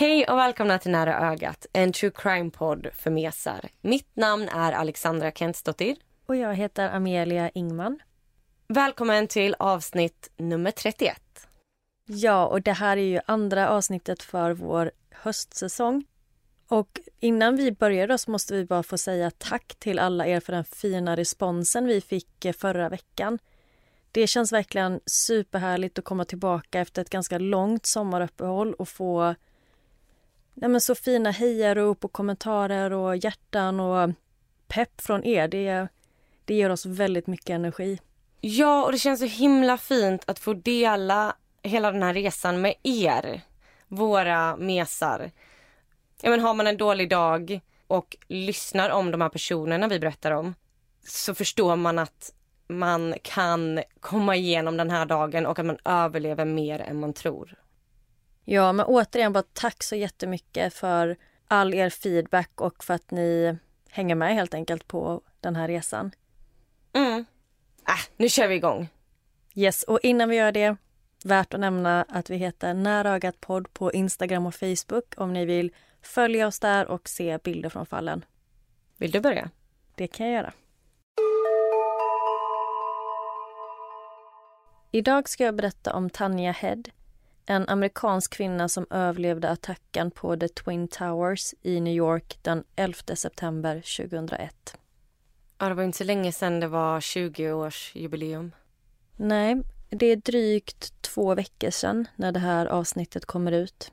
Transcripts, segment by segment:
Hej och välkomna till Nära ögat, en true crime-podd för mesar. Mitt namn är Alexandra Kentsdottir. Och jag heter Amelia Ingman. Välkommen till avsnitt nummer 31. Ja, och det här är ju andra avsnittet för vår höstsäsong. Och innan vi börjar då så måste vi bara få säga tack till alla er för den fina responsen vi fick eh, förra veckan. Det känns verkligen superhärligt att komma tillbaka efter ett ganska långt sommaruppehåll och få nej men så fina hejarop och kommentarer och hjärtan och pepp från er. Det, det ger oss väldigt mycket energi. Ja, och det känns så himla fint att få dela hela den här resan med er, våra mesar. Ja, men har man en dålig dag och lyssnar om de här personerna vi berättar om så förstår man att man kan komma igenom den här dagen och att man överlever mer än man tror. Ja, men återigen bara tack så jättemycket för all er feedback och för att ni hänger med helt enkelt på den här resan. Mm. Äh, nu kör vi igång. Yes, och innan vi gör det, värt att nämna att vi heter Nära ögat podd på Instagram och Facebook om ni vill följa oss där och se bilder från fallen. Vill du börja? Det kan jag göra. Idag ska jag berätta om Tanya Head, en amerikansk kvinna som överlevde attacken på The Twin Towers i New York den 11 september 2001. Ja, det var inte så länge sedan det var 20-årsjubileum. Nej, det är drygt två veckor sedan när det här avsnittet kommer ut.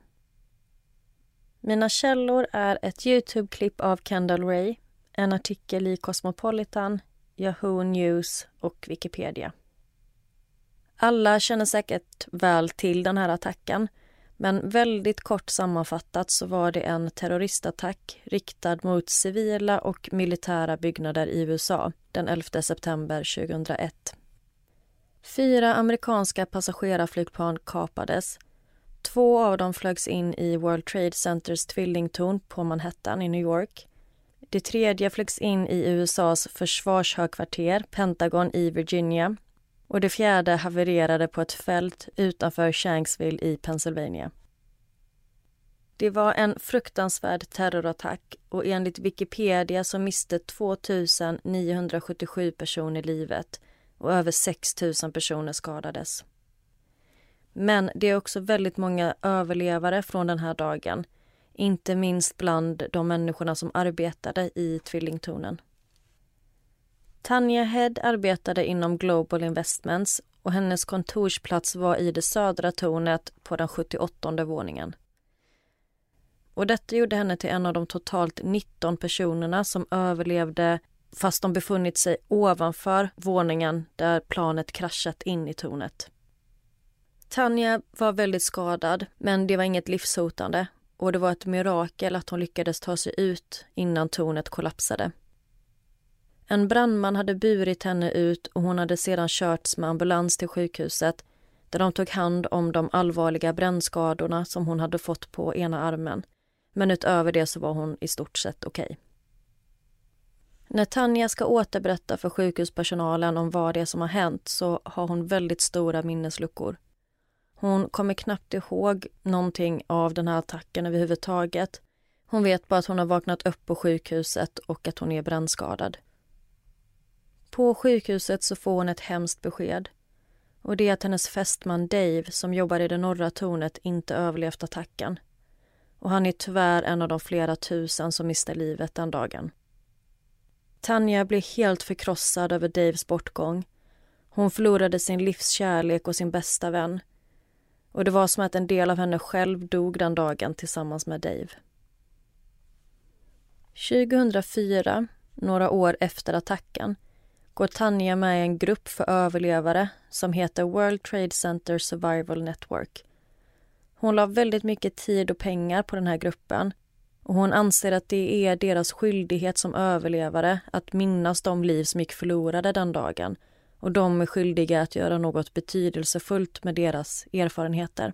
Mina källor är ett Youtube-klipp av Kendall Ray, en artikel i Cosmopolitan, Yahoo News och Wikipedia. Alla känner säkert väl till den här attacken men väldigt kort sammanfattat så var det en terroristattack riktad mot civila och militära byggnader i USA den 11 september 2001. Fyra amerikanska passagerarflygplan kapades. Två av dem flögs in i World Trade Centers tvillingtorn på Manhattan i New York. Det tredje flögs in i USAs försvarshögkvarter, Pentagon i Virginia och det fjärde havererade på ett fält utanför Shanksville i Pennsylvania. Det var en fruktansvärd terrorattack och enligt Wikipedia så miste 2977 personer livet och över 6 000 personer skadades. Men det är också väldigt många överlevare från den här dagen. Inte minst bland de människorna som arbetade i tvillingtornen. Tanya Head arbetade inom Global Investments och hennes kontorsplats var i det södra tornet på den 78 våningen. Och detta gjorde henne till en av de totalt 19 personerna som överlevde fast de befunnit sig ovanför våningen där planet kraschat in i tornet. Tanja var väldigt skadad, men det var inget livshotande och det var ett mirakel att hon lyckades ta sig ut innan tornet kollapsade. En brandman hade burit henne ut och hon hade sedan körts med ambulans till sjukhuset där de tog hand om de allvarliga brännskadorna som hon hade fått på ena armen. Men utöver det så var hon i stort sett okej. Okay. När Tanja ska återberätta för sjukhuspersonalen om vad det är som har hänt så har hon väldigt stora minnesluckor. Hon kommer knappt ihåg någonting av den här attacken överhuvudtaget. Hon vet bara att hon har vaknat upp på sjukhuset och att hon är brännskadad. På sjukhuset så får hon ett hemskt besked. Och det är att hennes fästman Dave, som jobbar i det norra tornet, inte överlevt attacken. Och han är tyvärr en av de flera tusen som miste livet den dagen. Tanja blir helt förkrossad över Daves bortgång. Hon förlorade sin livskärlek och sin bästa vän. Och det var som att en del av henne själv dog den dagen tillsammans med Dave. 2004 några år efter attacken, går Tanja med i en grupp för överlevare som heter World Trade Center Survival Network. Hon la väldigt mycket tid och pengar på den här gruppen och hon anser att det är deras skyldighet som överlevare att minnas de liv som gick förlorade den dagen och de är skyldiga att göra något betydelsefullt med deras erfarenheter.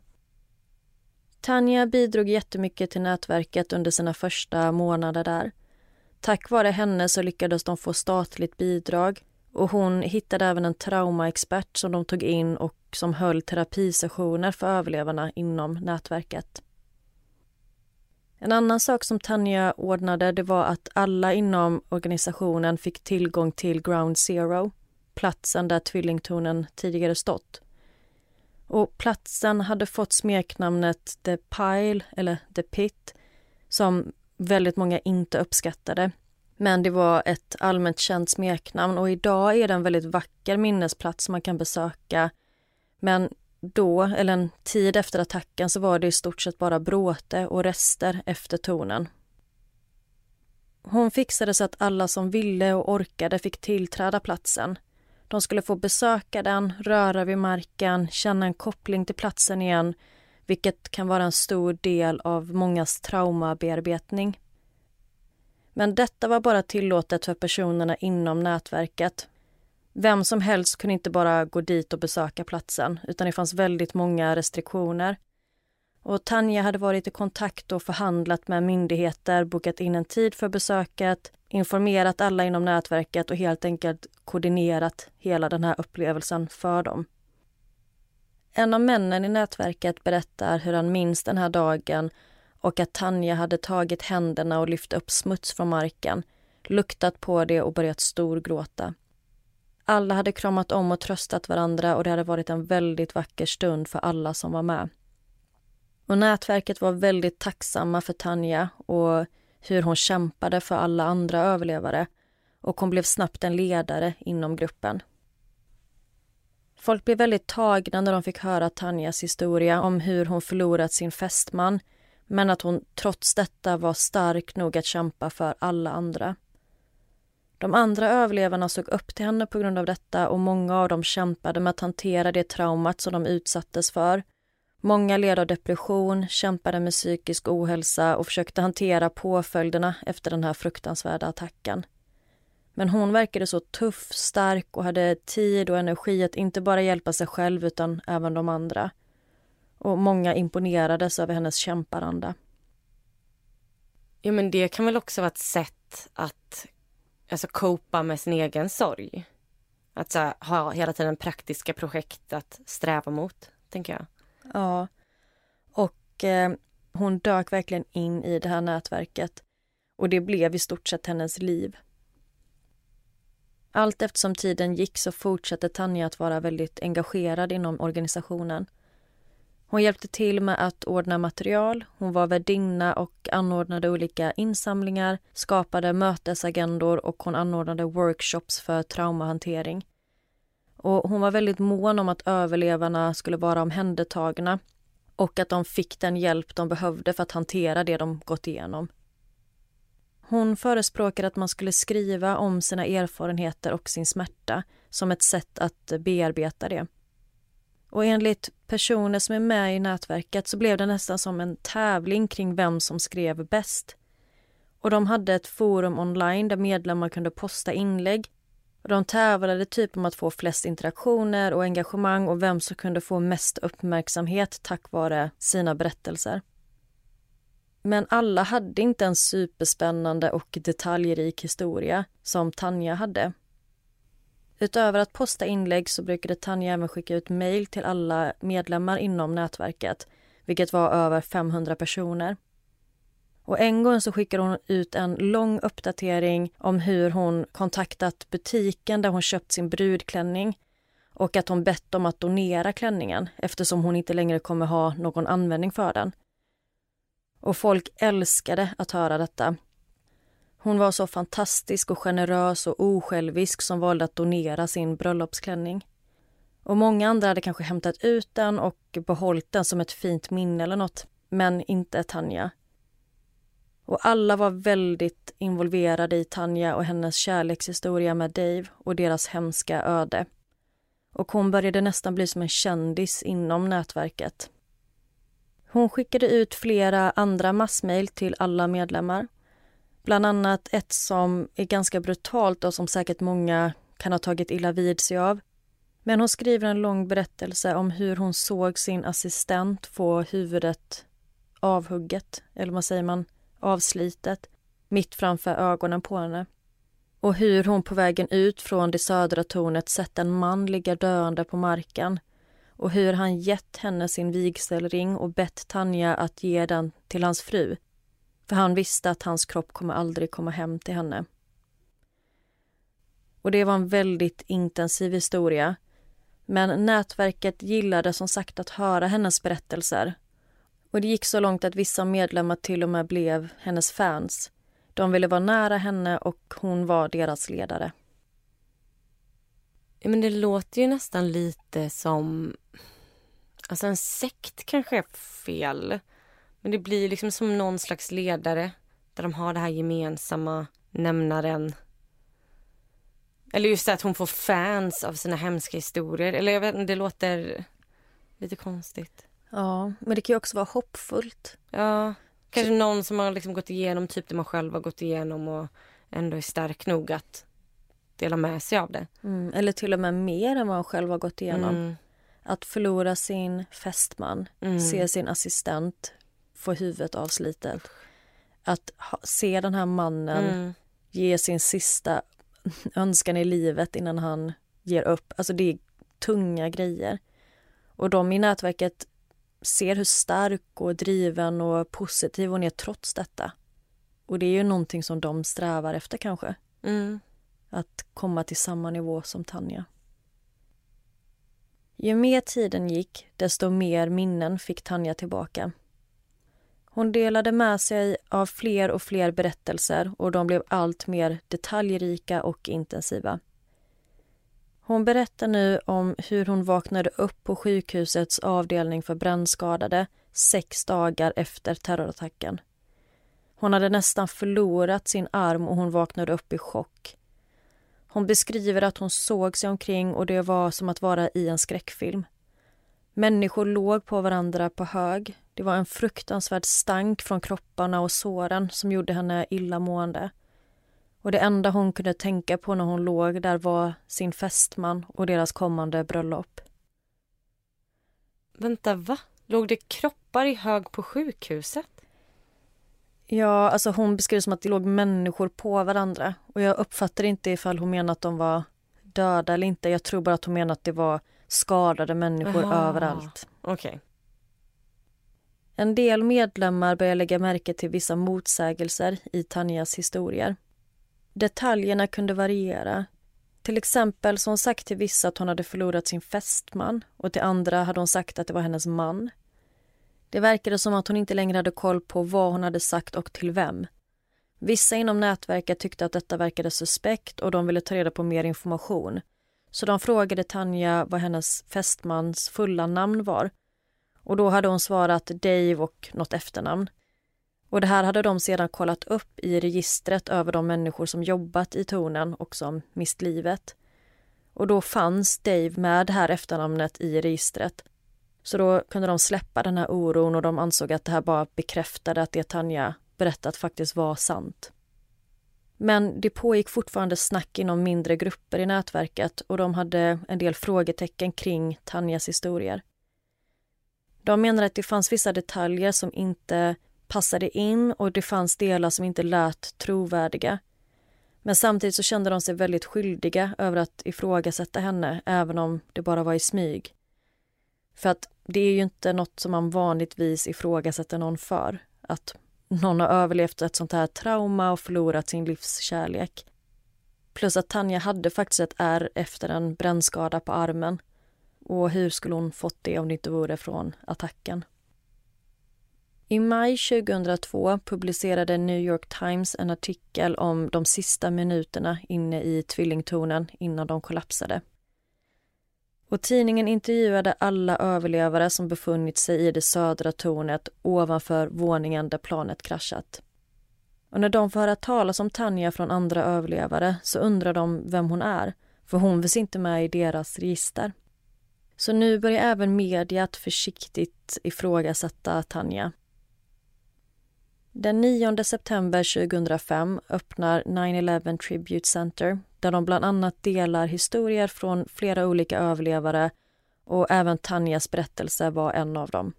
Tanja bidrog jättemycket till nätverket under sina första månader där. Tack vare henne så lyckades de få statligt bidrag och hon hittade även en traumaexpert som de tog in och som höll terapisessioner för överlevarna inom nätverket. En annan sak som Tanja ordnade det var att alla inom organisationen fick tillgång till Ground Zero, platsen där tvillingtornen tidigare stått. Och platsen hade fått smeknamnet The Pile, eller The Pit, som väldigt många inte uppskattade. Men det var ett allmänt känt smeknamn och idag är det en väldigt vacker minnesplats man kan besöka. Men då, eller en tid efter attacken, så var det i stort sett bara bråte och rester efter tornen. Hon fixade så att alla som ville och orkade fick tillträda platsen. De skulle få besöka den, röra vid marken, känna en koppling till platsen igen vilket kan vara en stor del av mångas traumabearbetning. Men detta var bara tillåtet för personerna inom nätverket. Vem som helst kunde inte bara gå dit och besöka platsen utan det fanns väldigt många restriktioner. Och Tanja hade varit i kontakt och förhandlat med myndigheter, bokat in en tid för besöket, informerat alla inom nätverket och helt enkelt koordinerat hela den här upplevelsen för dem. En av männen i nätverket berättar hur han minns den här dagen och att Tanja hade tagit händerna och lyft upp smuts från marken, luktat på det och börjat storgråta. Alla hade kramat om och tröstat varandra och det hade varit en väldigt vacker stund för alla som var med. Och nätverket var väldigt tacksamma för Tanja och hur hon kämpade för alla andra överlevare och hon blev snabbt en ledare inom gruppen. Folk blev väldigt tagna när de fick höra Tanjas historia om hur hon förlorat sin fästman men att hon trots detta var stark nog att kämpa för alla andra. De andra överlevarna såg upp till henne på grund av detta och många av dem kämpade med att hantera det traumat som de utsattes för. Många led av depression, kämpade med psykisk ohälsa och försökte hantera påföljderna efter den här fruktansvärda attacken. Men hon verkade så tuff, stark och hade tid och energi att inte bara hjälpa sig själv utan även de andra. Och många imponerades över hennes kämparanda. Ja men det kan väl också vara ett sätt att alltså copa med sin egen sorg. Att här, ha hela tiden praktiska projekt att sträva mot, tänker jag. Ja. Och eh, hon dök verkligen in i det här nätverket. Och det blev i stort sett hennes liv. Allt eftersom tiden gick så fortsatte Tanja att vara väldigt engagerad inom organisationen. Hon hjälpte till med att ordna material, hon var värdinna och anordnade olika insamlingar, skapade mötesagendor och hon anordnade workshops för traumahantering. Och hon var väldigt mån om att överlevarna skulle vara omhändertagna och att de fick den hjälp de behövde för att hantera det de gått igenom. Hon förespråkade att man skulle skriva om sina erfarenheter och sin smärta som ett sätt att bearbeta det. Och enligt personer som är med i nätverket så blev det nästan som en tävling kring vem som skrev bäst. Och de hade ett forum online där medlemmar kunde posta inlägg. Och de tävlade typ om att få flest interaktioner och engagemang och vem som kunde få mest uppmärksamhet tack vare sina berättelser. Men alla hade inte en superspännande och detaljrik historia som Tanja hade. Utöver att posta inlägg så brukade Tanja även skicka ut mejl till alla medlemmar inom nätverket, vilket var över 500 personer. Och en gång så skickade hon ut en lång uppdatering om hur hon kontaktat butiken där hon köpt sin brudklänning och att hon bett om att donera klänningen eftersom hon inte längre kommer ha någon användning för den. Och folk älskade att höra detta hon var så fantastisk och generös och osjälvisk som valde att donera sin bröllopsklänning. Och många andra hade kanske hämtat ut den och behållit den som ett fint minne eller något, men inte Tanja. Och alla var väldigt involverade i Tanja och hennes kärlekshistoria med Dave och deras hemska öde. Och hon började nästan bli som en kändis inom nätverket. Hon skickade ut flera andra massmejl till alla medlemmar. Bland annat ett som är ganska brutalt och som säkert många kan ha tagit illa vid sig av. Men hon skriver en lång berättelse om hur hon såg sin assistent få huvudet avhugget, eller vad säger man, avslitet, mitt framför ögonen på henne. Och hur hon på vägen ut från det södra tornet sett en man ligga döende på marken och hur han gett henne sin vigselring och bett Tanja att ge den till hans fru. För han visste att hans kropp kommer aldrig komma hem till henne. Och det var en väldigt intensiv historia. Men nätverket gillade som sagt att höra hennes berättelser. Och det gick så långt att vissa medlemmar till och med blev hennes fans. De ville vara nära henne och hon var deras ledare. Men det låter ju nästan lite som... Alltså en sekt kanske är fel. Men det blir liksom som någon slags ledare där de har det här gemensamma nämnaren. Eller just att hon får fans av sina hemska historier. Eller jag vet inte, det låter lite konstigt. Ja, men det kan ju också vara hoppfullt. Ja, kanske någon som har liksom gått igenom typ det man själv har gått igenom och ändå är stark nog att dela med sig av det. Mm, eller till och med mer än vad man själv har gått igenom. Mm. Att förlora sin fästman, mm. se sin assistent få huvudet avslitet. Att ha, se den här mannen mm. ge sin sista önskan i livet innan han ger upp. Alltså det är tunga grejer. Och de i nätverket ser hur stark och driven och positiv hon är trots detta. Och det är ju någonting som de strävar efter kanske. Mm. Att komma till samma nivå som Tanja. Ju mer tiden gick, desto mer minnen fick Tanja tillbaka. Hon delade med sig av fler och fler berättelser och de blev allt mer detaljrika och intensiva. Hon berättar nu om hur hon vaknade upp på sjukhusets avdelning för brännskadade sex dagar efter terrorattacken. Hon hade nästan förlorat sin arm och hon vaknade upp i chock. Hon beskriver att hon såg sig omkring och det var som att vara i en skräckfilm. Människor låg på varandra på hög. Det var en fruktansvärd stank från kropparna och såren som gjorde henne illamående. Och det enda hon kunde tänka på när hon låg där var sin fästman och deras kommande bröllop. Vänta, va? Låg det kroppar i hög på sjukhuset? Ja, alltså hon beskriver som att det låg människor på varandra. Och jag uppfattar inte ifall hon menar att de var döda eller inte. Jag tror bara att hon menar att det var skadade människor Aha. överallt. Okej. Okay. En del medlemmar börjar lägga märke till vissa motsägelser i Tanjas historier. Detaljerna kunde variera. Till exempel så hon sagt till vissa att hon hade förlorat sin fästman och till andra hade hon sagt att det var hennes man. Det verkade som att hon inte längre hade koll på vad hon hade sagt och till vem. Vissa inom nätverket tyckte att detta verkade suspekt och de ville ta reda på mer information. Så de frågade Tanja vad hennes fästmans fulla namn var. Och då hade hon svarat Dave och något efternamn. Och det här hade de sedan kollat upp i registret över de människor som jobbat i tornen och som mist livet. Och då fanns Dave med det här efternamnet i registret. Så då kunde de släppa den här oron och de ansåg att det här bara bekräftade att det Tanja berättat faktiskt var sant. Men det pågick fortfarande snack inom mindre grupper i nätverket och de hade en del frågetecken kring Tanjas historier. De menar att det fanns vissa detaljer som inte passade in och det fanns delar som inte lät trovärdiga. Men samtidigt så kände de sig väldigt skyldiga över att ifrågasätta henne även om det bara var i smyg. För att det är ju inte något som man vanligtvis ifrågasätter någon för. Att någon har överlevt ett sånt här trauma och förlorat sin livskärlek. Plus att Tanja hade faktiskt ett ärr efter en brännskada på armen. Och hur skulle hon fått det om det inte vore från attacken? I maj 2002 publicerade New York Times en artikel om de sista minuterna inne i tvillingtornen innan de kollapsade. Och tidningen intervjuade alla överlevare som befunnit sig i det södra tornet ovanför våningen där planet kraschat. Och när de får höra talas om Tanja från andra överlevare så undrar de vem hon är, för hon finns inte med i deras register. Så nu börjar även media att försiktigt ifrågasätta Tanja. Den 9 september 2005 öppnar 9-11 Tribute Center där de bland annat delar historier från flera olika överlevare och även Tanjas berättelse var en av dem.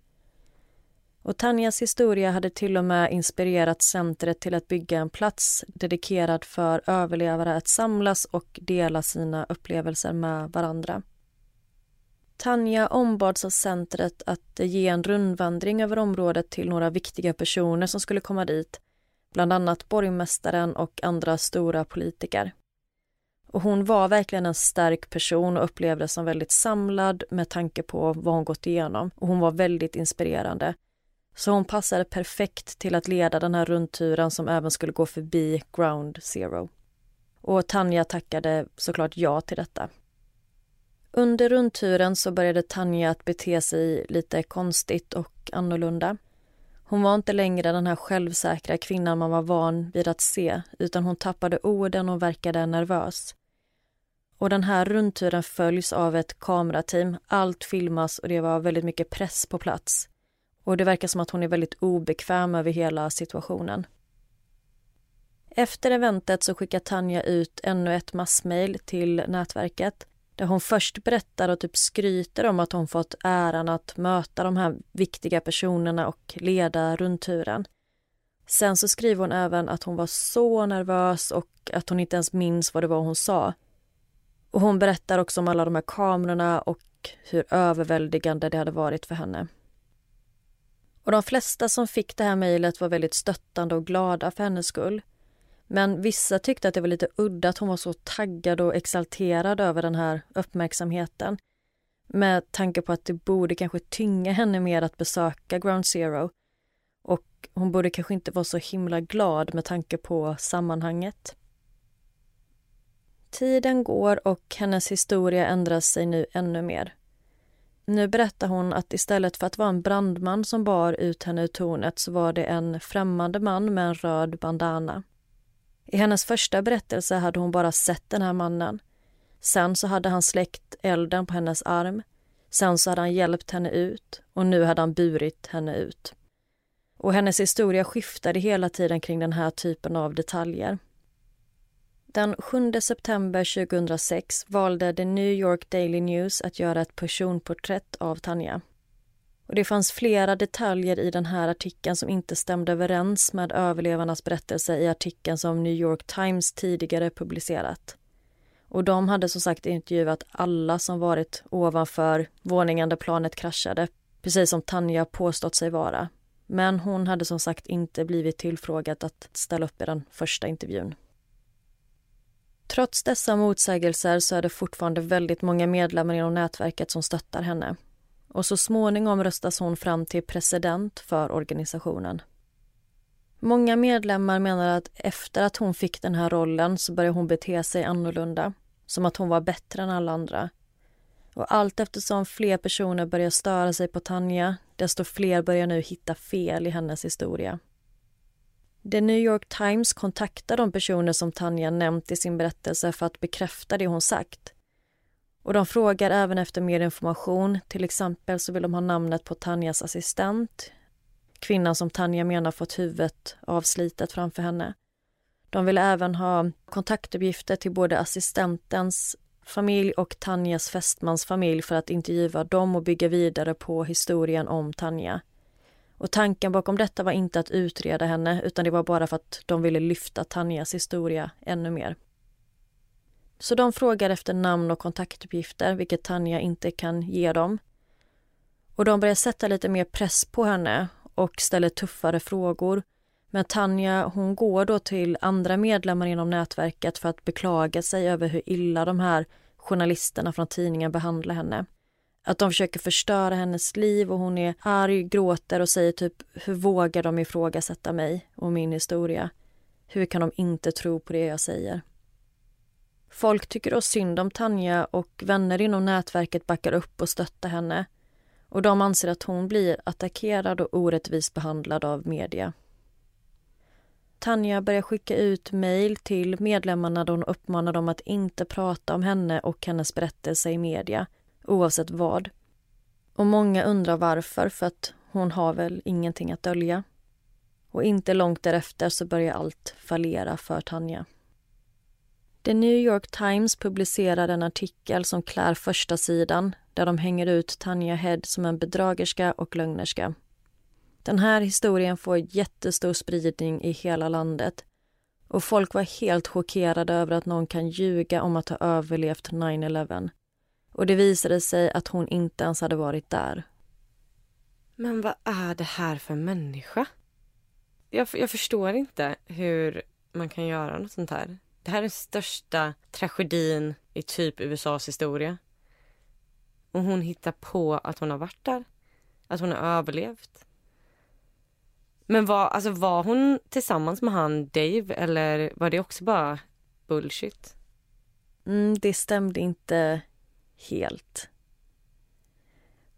Och Tanjas historia hade till och med inspirerat centret till att bygga en plats dedikerad för överlevare att samlas och dela sina upplevelser med varandra. Tanja ombads av centret att ge en rundvandring över området till några viktiga personer som skulle komma dit, bland annat borgmästaren och andra stora politiker. Och hon var verkligen en stark person och upplevdes som väldigt samlad med tanke på vad hon gått igenom och hon var väldigt inspirerande. Så hon passade perfekt till att leda den här rundturen som även skulle gå förbi Ground Zero. Och Tanja tackade såklart ja till detta. Under rundturen så började Tanja att bete sig lite konstigt och annorlunda. Hon var inte längre den här självsäkra kvinnan man var van vid att se utan hon tappade orden och verkade nervös. Och den här rundturen följs av ett kamerateam. Allt filmas och det var väldigt mycket press på plats. Och det verkar som att hon är väldigt obekväm över hela situationen. Efter eventet så skickar Tanja ut ännu ett massmail till nätverket där hon först berättar och typ skryter om att hon fått äran att möta de här viktiga personerna och leda rundturen. Sen så skriver hon även att hon var så nervös och att hon inte ens minns vad det var hon sa. Och hon berättar också om alla de här kamerorna och hur överväldigande det hade varit för henne. Och de flesta som fick det här mejlet var väldigt stöttande och glada för hennes skull. Men vissa tyckte att det var lite udda att hon var så taggad och exalterad över den här uppmärksamheten. Med tanke på att det borde kanske tynga henne mer att besöka Ground Zero. Och hon borde kanske inte vara så himla glad med tanke på sammanhanget. Tiden går och hennes historia ändras sig nu ännu mer. Nu berättar hon att istället för att vara en brandman som bar ut henne ur tornet så var det en främmande man med en röd bandana. I hennes första berättelse hade hon bara sett den här mannen. Sen så hade han släckt elden på hennes arm. Sen så hade han hjälpt henne ut och nu hade han burit henne ut. Och hennes historia skiftade hela tiden kring den här typen av detaljer. Den 7 september 2006 valde The New York Daily News att göra ett personporträtt av Tanja. Och det fanns flera detaljer i den här artikeln som inte stämde överens med överlevarnas berättelse i artikeln som New York Times tidigare publicerat. Och de hade som sagt intervjuat alla som varit ovanför våningen där planet kraschade, precis som Tanja påstått sig vara. Men hon hade som sagt inte blivit tillfrågad att ställa upp i den första intervjun. Trots dessa motsägelser så är det fortfarande väldigt många medlemmar inom nätverket som stöttar henne och så småningom röstas hon fram till president för organisationen. Många medlemmar menar att efter att hon fick den här rollen så började hon bete sig annorlunda, som att hon var bättre än alla andra. Och allt eftersom fler personer börjar störa sig på Tanja, desto fler börjar nu hitta fel i hennes historia. The New York Times kontaktar de personer som Tanja nämnt i sin berättelse för att bekräfta det hon sagt. Och de frågar även efter mer information. Till exempel så vill de ha namnet på Tanjas assistent. Kvinnan som Tanja menar fått huvudet avslitet framför henne. De vill även ha kontaktuppgifter till både assistentens familj och Tanjas fästmans familj för att intervjua dem och bygga vidare på historien om Tanja. Och tanken bakom detta var inte att utreda henne utan det var bara för att de ville lyfta Tanjas historia ännu mer. Så de frågar efter namn och kontaktuppgifter, vilket Tanja inte kan ge dem. Och de börjar sätta lite mer press på henne och ställer tuffare frågor. Men Tanja hon går då till andra medlemmar inom nätverket för att beklaga sig över hur illa de här journalisterna från tidningen behandlar henne. Att de försöker förstöra hennes liv och hon är arg, gråter och säger typ hur vågar de ifrågasätta mig och min historia? Hur kan de inte tro på det jag säger? Folk tycker då synd om Tanja och vänner inom nätverket backar upp och stöttar henne. Och de anser att hon blir attackerad och orättvist behandlad av media. Tanja börjar skicka ut mejl till medlemmarna där hon uppmanar dem att inte prata om henne och hennes berättelse i media, oavsett vad. Och många undrar varför, för att hon har väl ingenting att dölja. Och inte långt därefter så börjar allt fallera för Tanja. The New York Times publicerade en artikel som klär första sidan där de hänger ut Tanja Head som en bedragerska och lögnerska. Den här historien får jättestor spridning i hela landet och folk var helt chockerade över att någon kan ljuga om att ha överlevt 9-11. Och det visade sig att hon inte ens hade varit där. Men vad är det här för människa? Jag, jag förstår inte hur man kan göra något sånt här. Det här är den största tragedin i typ USAs historia. Och hon hittar på att hon har varit där. Att hon har överlevt. Men var, alltså var hon tillsammans med han Dave eller var det också bara bullshit? Mm, det stämde inte helt.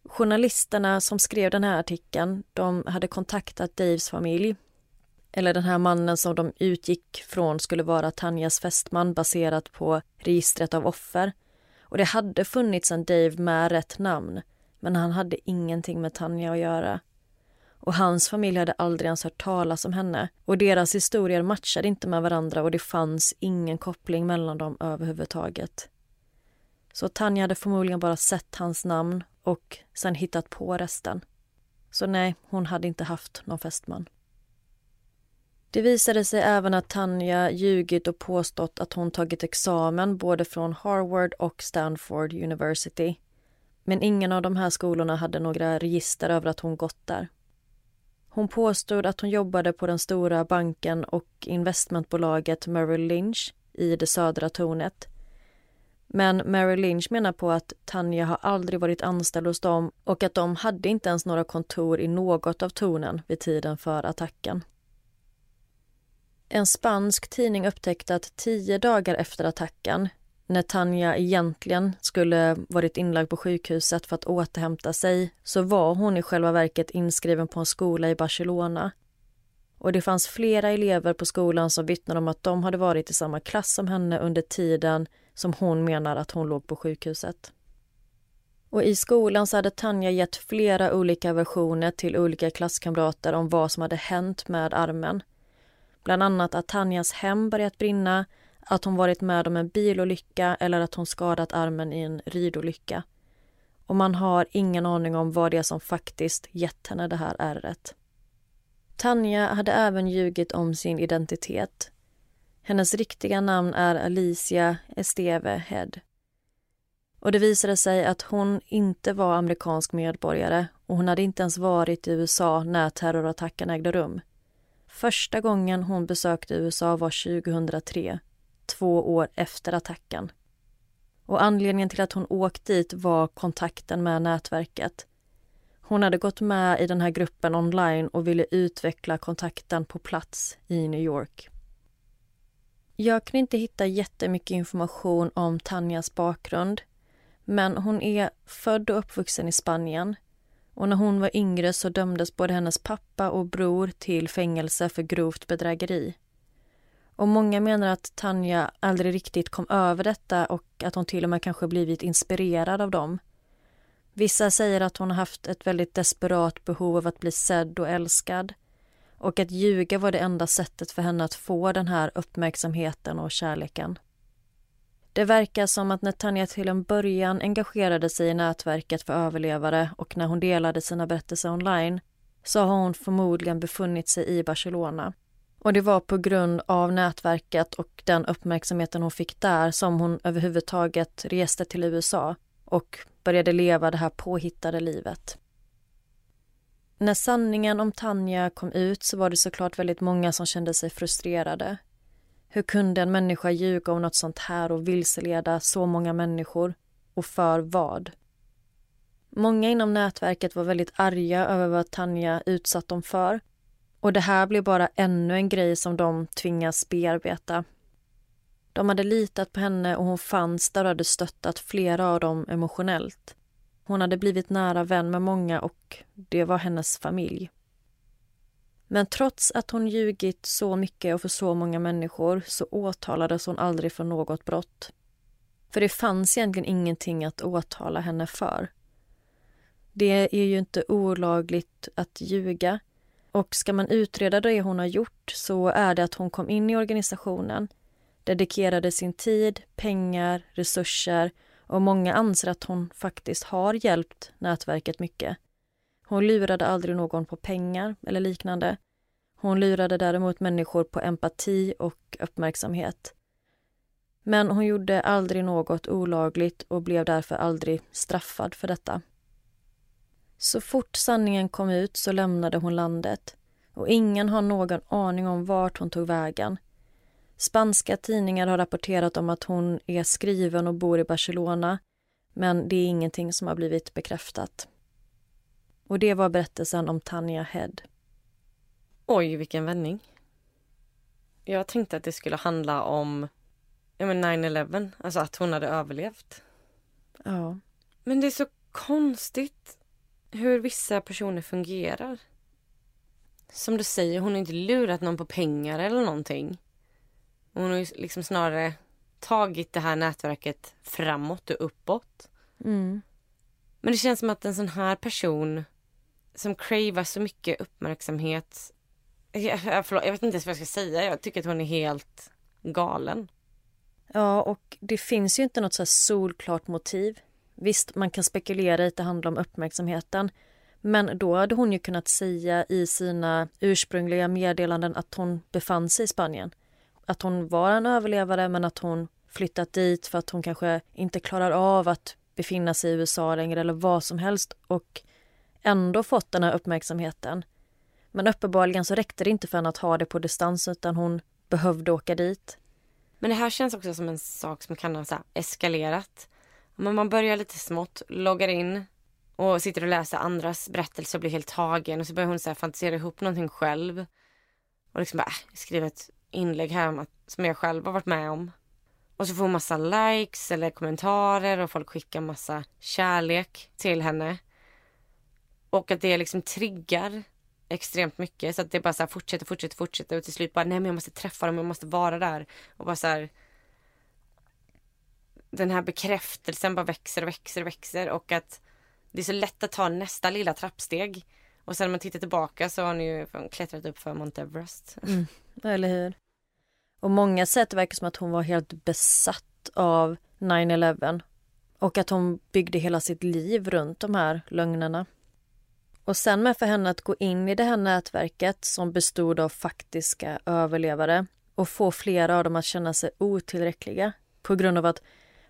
Journalisterna som skrev den här artikeln de hade kontaktat Daves familj eller den här mannen som de utgick från skulle vara Tanjas fästman baserat på registret av offer. Och det hade funnits en Dave med rätt namn, men han hade ingenting med Tanja att göra. Och hans familj hade aldrig ens hört talas om henne och deras historier matchade inte med varandra och det fanns ingen koppling mellan dem överhuvudtaget. Så Tanja hade förmodligen bara sett hans namn och sen hittat på resten. Så nej, hon hade inte haft någon fästman. Det visade sig även att Tanja ljugit och påstått att hon tagit examen både från Harvard och Stanford University. Men ingen av de här skolorna hade några register över att hon gått där. Hon påstod att hon jobbade på den stora banken och investmentbolaget Merrill Lynch i det södra tornet. Men Merrill Lynch menar på att Tanja har aldrig varit anställd hos dem och att de hade inte ens några kontor i något av tornen vid tiden för attacken. En spansk tidning upptäckte att tio dagar efter attacken, när Tanja egentligen skulle varit inlagd på sjukhuset för att återhämta sig, så var hon i själva verket inskriven på en skola i Barcelona. Och det fanns flera elever på skolan som vittnade om att de hade varit i samma klass som henne under tiden som hon menar att hon låg på sjukhuset. Och i skolan så hade Tanja gett flera olika versioner till olika klasskamrater om vad som hade hänt med armen. Bland annat att Tanjas hem börjat brinna, att hon varit med om en bilolycka eller att hon skadat armen i en ridolycka. Och man har ingen aning om vad det är som faktiskt gett henne det här ärret. Tanja hade även ljugit om sin identitet. Hennes riktiga namn är Alicia Esteve Head. Och det visade sig att hon inte var amerikansk medborgare och hon hade inte ens varit i USA när terrorattacken ägde rum. Första gången hon besökte USA var 2003, två år efter attacken. Och anledningen till att hon åkt dit var kontakten med nätverket. Hon hade gått med i den här gruppen online och ville utveckla kontakten på plats i New York. Jag kunde inte hitta jättemycket information om Tanjas bakgrund men hon är född och uppvuxen i Spanien och när hon var yngre så dömdes både hennes pappa och bror till fängelse för grovt bedrägeri. Och många menar att Tanja aldrig riktigt kom över detta och att hon till och med kanske blivit inspirerad av dem. Vissa säger att hon har haft ett väldigt desperat behov av att bli sedd och älskad och att ljuga var det enda sättet för henne att få den här uppmärksamheten och kärleken. Det verkar som att när Tanja till en början engagerade sig i nätverket för överlevare och när hon delade sina berättelser online så har hon förmodligen befunnit sig i Barcelona. Och det var på grund av nätverket och den uppmärksamheten hon fick där som hon överhuvudtaget reste till USA och började leva det här påhittade livet. När sanningen om Tanja kom ut så var det såklart väldigt många som kände sig frustrerade. Hur kunde en människa ljuga om något sånt här och vilseleda så många människor? Och för vad? Många inom nätverket var väldigt arga över vad Tanja utsatt dem för. Och det här blev bara ännu en grej som de tvingas bearbeta. De hade litat på henne och hon fanns där och hade stöttat flera av dem emotionellt. Hon hade blivit nära vän med många och det var hennes familj. Men trots att hon ljugit så mycket och för så många människor så åtalades hon aldrig för något brott. För det fanns egentligen ingenting att åtala henne för. Det är ju inte olagligt att ljuga. Och ska man utreda det hon har gjort så är det att hon kom in i organisationen, dedikerade sin tid, pengar, resurser och många anser att hon faktiskt har hjälpt nätverket mycket. Hon lurade aldrig någon på pengar eller liknande. Hon lurade däremot människor på empati och uppmärksamhet. Men hon gjorde aldrig något olagligt och blev därför aldrig straffad för detta. Så fort sanningen kom ut så lämnade hon landet och ingen har någon aning om vart hon tog vägen. Spanska tidningar har rapporterat om att hon är skriven och bor i Barcelona men det är ingenting som har blivit bekräftat. Och det var berättelsen om Tanja Head. Oj, vilken vändning. Jag tänkte att det skulle handla om 9-11, alltså att hon hade överlevt. Ja. Men det är så konstigt hur vissa personer fungerar. Som du säger, hon har inte lurat någon på pengar eller någonting. Hon har ju liksom snarare tagit det här nätverket framåt och uppåt. Mm. Men det känns som att en sån här person som cravar så mycket uppmärksamhet. Jag, förlåt, jag vet inte ens vad jag ska säga. Jag tycker att hon är helt galen. Ja, och det finns ju inte något så solklart motiv. Visst, man kan spekulera i att det handlar om uppmärksamheten. Men då hade hon ju kunnat säga i sina ursprungliga meddelanden att hon befann sig i Spanien. Att hon var en överlevare men att hon flyttat dit för att hon kanske inte klarar av att befinna sig i USA längre eller vad som helst och ändå fått den här uppmärksamheten. Men uppenbarligen så räckte det inte för henne att ha det på distans utan hon behövde åka dit. Men det här känns också som en sak som kan ha så eskalerat. Men man börjar lite smått, loggar in och sitter och läser andras berättelser och blir helt tagen och så börjar hon så här fantisera ihop någonting själv. Och liksom bara, äh, skriva ett inlägg här som jag själv har varit med om. Och så får hon massa likes eller kommentarer och folk skickar massa kärlek till henne. Och att det liksom triggar extremt mycket så att det bara så här fortsätter, fortsätter, fortsätter och till slut bara nej men jag måste träffa dem, jag måste vara där. Och bara så här, Den här bekräftelsen bara växer och växer och växer och att det är så lätt att ta nästa lilla trappsteg. Och sen när man tittar tillbaka så har ni ju klättrat upp för Mount Everest. Mm, eller hur? Och många sätt verkar som att hon var helt besatt av 9-11 och att hon byggde hela sitt liv runt de här lögnerna. Och sen med för henne att gå in i det här nätverket som bestod av faktiska överlevare och få flera av dem att känna sig otillräckliga på grund av att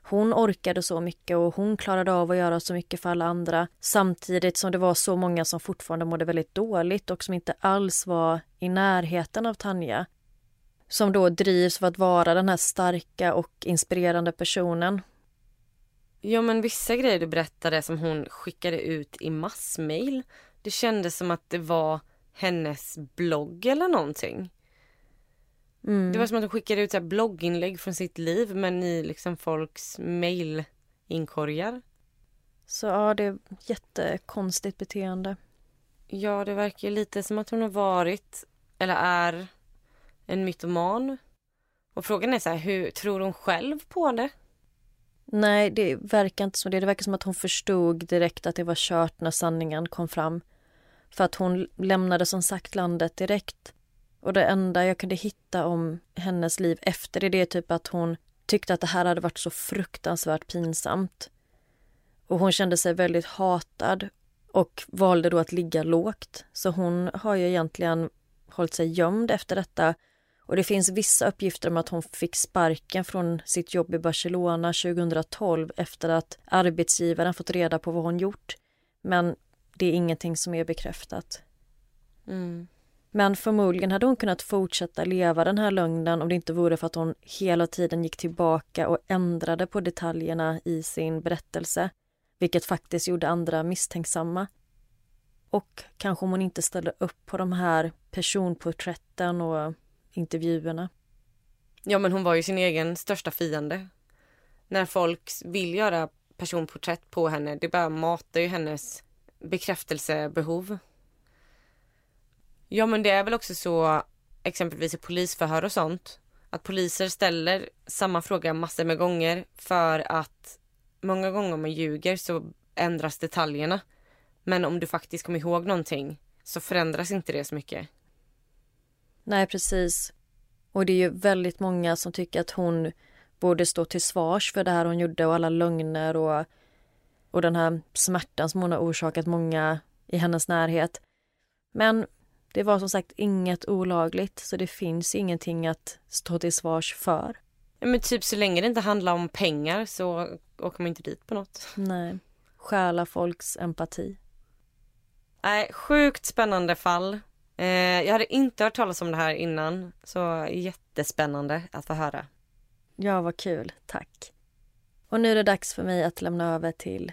hon orkade så mycket och hon klarade av att göra så mycket för alla andra samtidigt som det var så många som fortfarande mådde väldigt dåligt och som inte alls var i närheten av Tanja. Som då drivs för att vara den här starka och inspirerande personen. Ja men vissa grejer du berättade som hon skickade ut i massmail. Det kändes som att det var hennes blogg eller någonting. Mm. Det var som att hon skickade ut så blogginlägg från sitt liv men i liksom folks mailinkorgar. Så ja, det är jättekonstigt beteende. Ja, det verkar lite som att hon har varit eller är en mytoman. Och frågan är så här, hur tror hon själv på det? Nej, det verkar inte så. Det, det verkar som att hon förstod direkt att det var kört när sanningen kom fram. För att hon lämnade som sagt landet direkt. Och det enda jag kunde hitta om hennes liv efter det, det är typ att hon tyckte att det här hade varit så fruktansvärt pinsamt. Och hon kände sig väldigt hatad och valde då att ligga lågt. Så hon har ju egentligen hållit sig gömd efter detta. Och det finns vissa uppgifter om att hon fick sparken från sitt jobb i Barcelona 2012 efter att arbetsgivaren fått reda på vad hon gjort. Men det är ingenting som är bekräftat. Mm. Men förmodligen hade hon kunnat fortsätta leva den här lögnen om det inte vore för att hon hela tiden gick tillbaka och ändrade på detaljerna i sin berättelse. Vilket faktiskt gjorde andra misstänksamma. Och kanske om hon inte ställde upp på de här personporträtten och intervjuerna. Ja men hon var ju sin egen största fiende. När folk vill göra personporträtt på henne, det bara matar ju hennes bekräftelsebehov. Ja men det är väl också så exempelvis i polisförhör och sånt att poliser ställer samma fråga massor med gånger för att många gånger om man ljuger så ändras detaljerna. Men om du faktiskt kommer ihåg någonting så förändras inte det så mycket. Nej, precis. Och det är ju väldigt många som tycker att hon borde stå till svars för det här hon gjorde och alla lögner och, och den här smärtan som hon har orsakat många i hennes närhet. Men det var som sagt inget olagligt så det finns ingenting att stå till svars för. Men typ så länge det inte handlar om pengar så åker man inte dit på något. Nej. Stjäla folks empati. Nej, sjukt spännande fall. Eh, jag hade inte hört talas om det här innan, så jättespännande att få höra. Ja, vad kul. Tack. Och nu är det dags för mig att lämna över till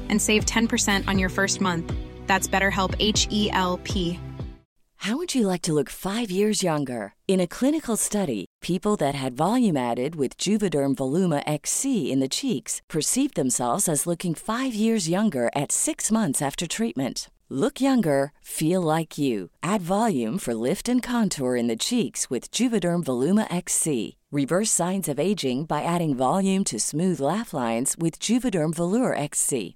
and save 10% on your first month. That's BetterHelp H E L P. How would you like to look five years younger? In a clinical study, people that had volume added with Juvederm Voluma XC in the cheeks perceived themselves as looking five years younger at six months after treatment. Look younger, feel like you. Add volume for lift and contour in the cheeks with Juvederm Voluma XC. Reverse signs of aging by adding volume to smooth laugh lines with Juvederm Volure XC.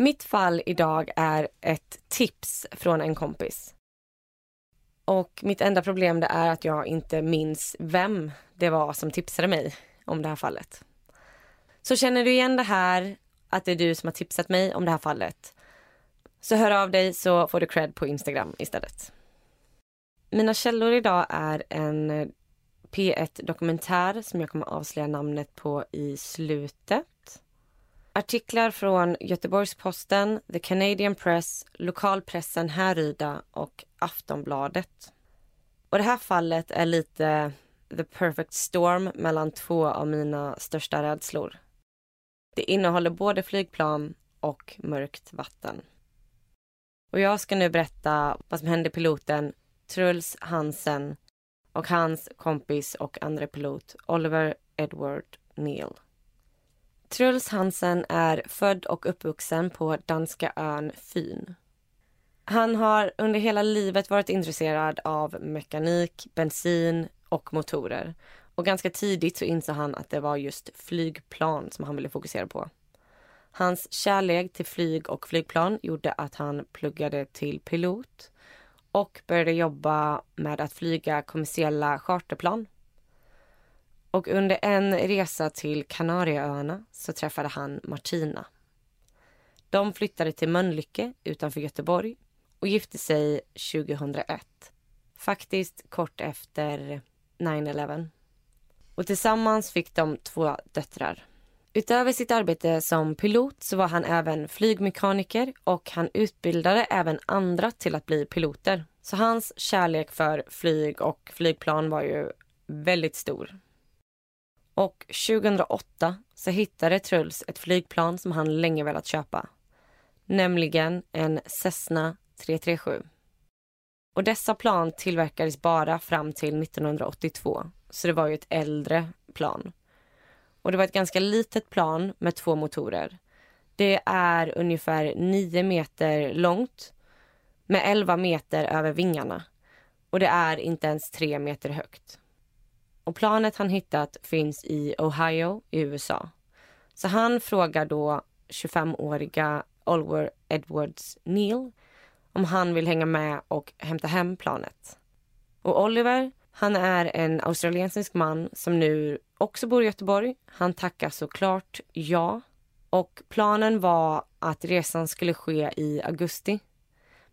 Mitt fall idag är ett tips från en kompis. Och mitt enda problem det är att jag inte minns vem det var som tipsade mig om det här fallet. Så känner du igen det här, att det är du som har tipsat mig om det här fallet, så hör av dig så får du cred på Instagram istället. Mina källor idag är en eh, P1 Dokumentär som jag kommer avslöja namnet på i slutet. Artiklar från Göteborgs-Posten, The Canadian Press, lokalpressen Härryda och Aftonbladet. Och det här fallet är lite the perfect storm mellan två av mina största rädslor. Det innehåller både flygplan och mörkt vatten. Och jag ska nu berätta vad som hände piloten Truls Hansen och hans kompis och andre pilot Oliver Edward Neal. Truls Hansen är född och uppvuxen på danska ön Fyn. Han har under hela livet varit intresserad av mekanik, bensin och motorer. Och ganska tidigt så insåg han att det var just flygplan som han ville fokusera på. Hans kärlek till flyg och flygplan gjorde att han pluggade till pilot och började jobba med att flyga kommersiella charterplan. Och under en resa till Kanarieöarna så träffade han Martina. De flyttade till Mölnlycke utanför Göteborg och gifte sig 2001. Faktiskt kort efter 9-11. Och tillsammans fick de två döttrar. Utöver sitt arbete som pilot så var han även flygmekaniker och han utbildade även andra till att bli piloter. Så hans kärlek för flyg och flygplan var ju väldigt stor. Och 2008 så hittade Truls ett flygplan som han länge velat köpa. Nämligen en Cessna 337. Och dessa plan tillverkades bara fram till 1982. Så det var ju ett äldre plan. Och det var ett ganska litet plan med två motorer. Det är ungefär 9 meter långt med 11 meter över vingarna. Och det är inte ens 3 meter högt. Och planet han hittat finns i Ohio i USA. Så han frågar då 25-åriga Oliver Edwards Neal om han vill hänga med och hämta hem planet. Och Oliver, han är en australiensisk man som nu också bor i Göteborg. Han tackar såklart ja. Och planen var att resan skulle ske i augusti.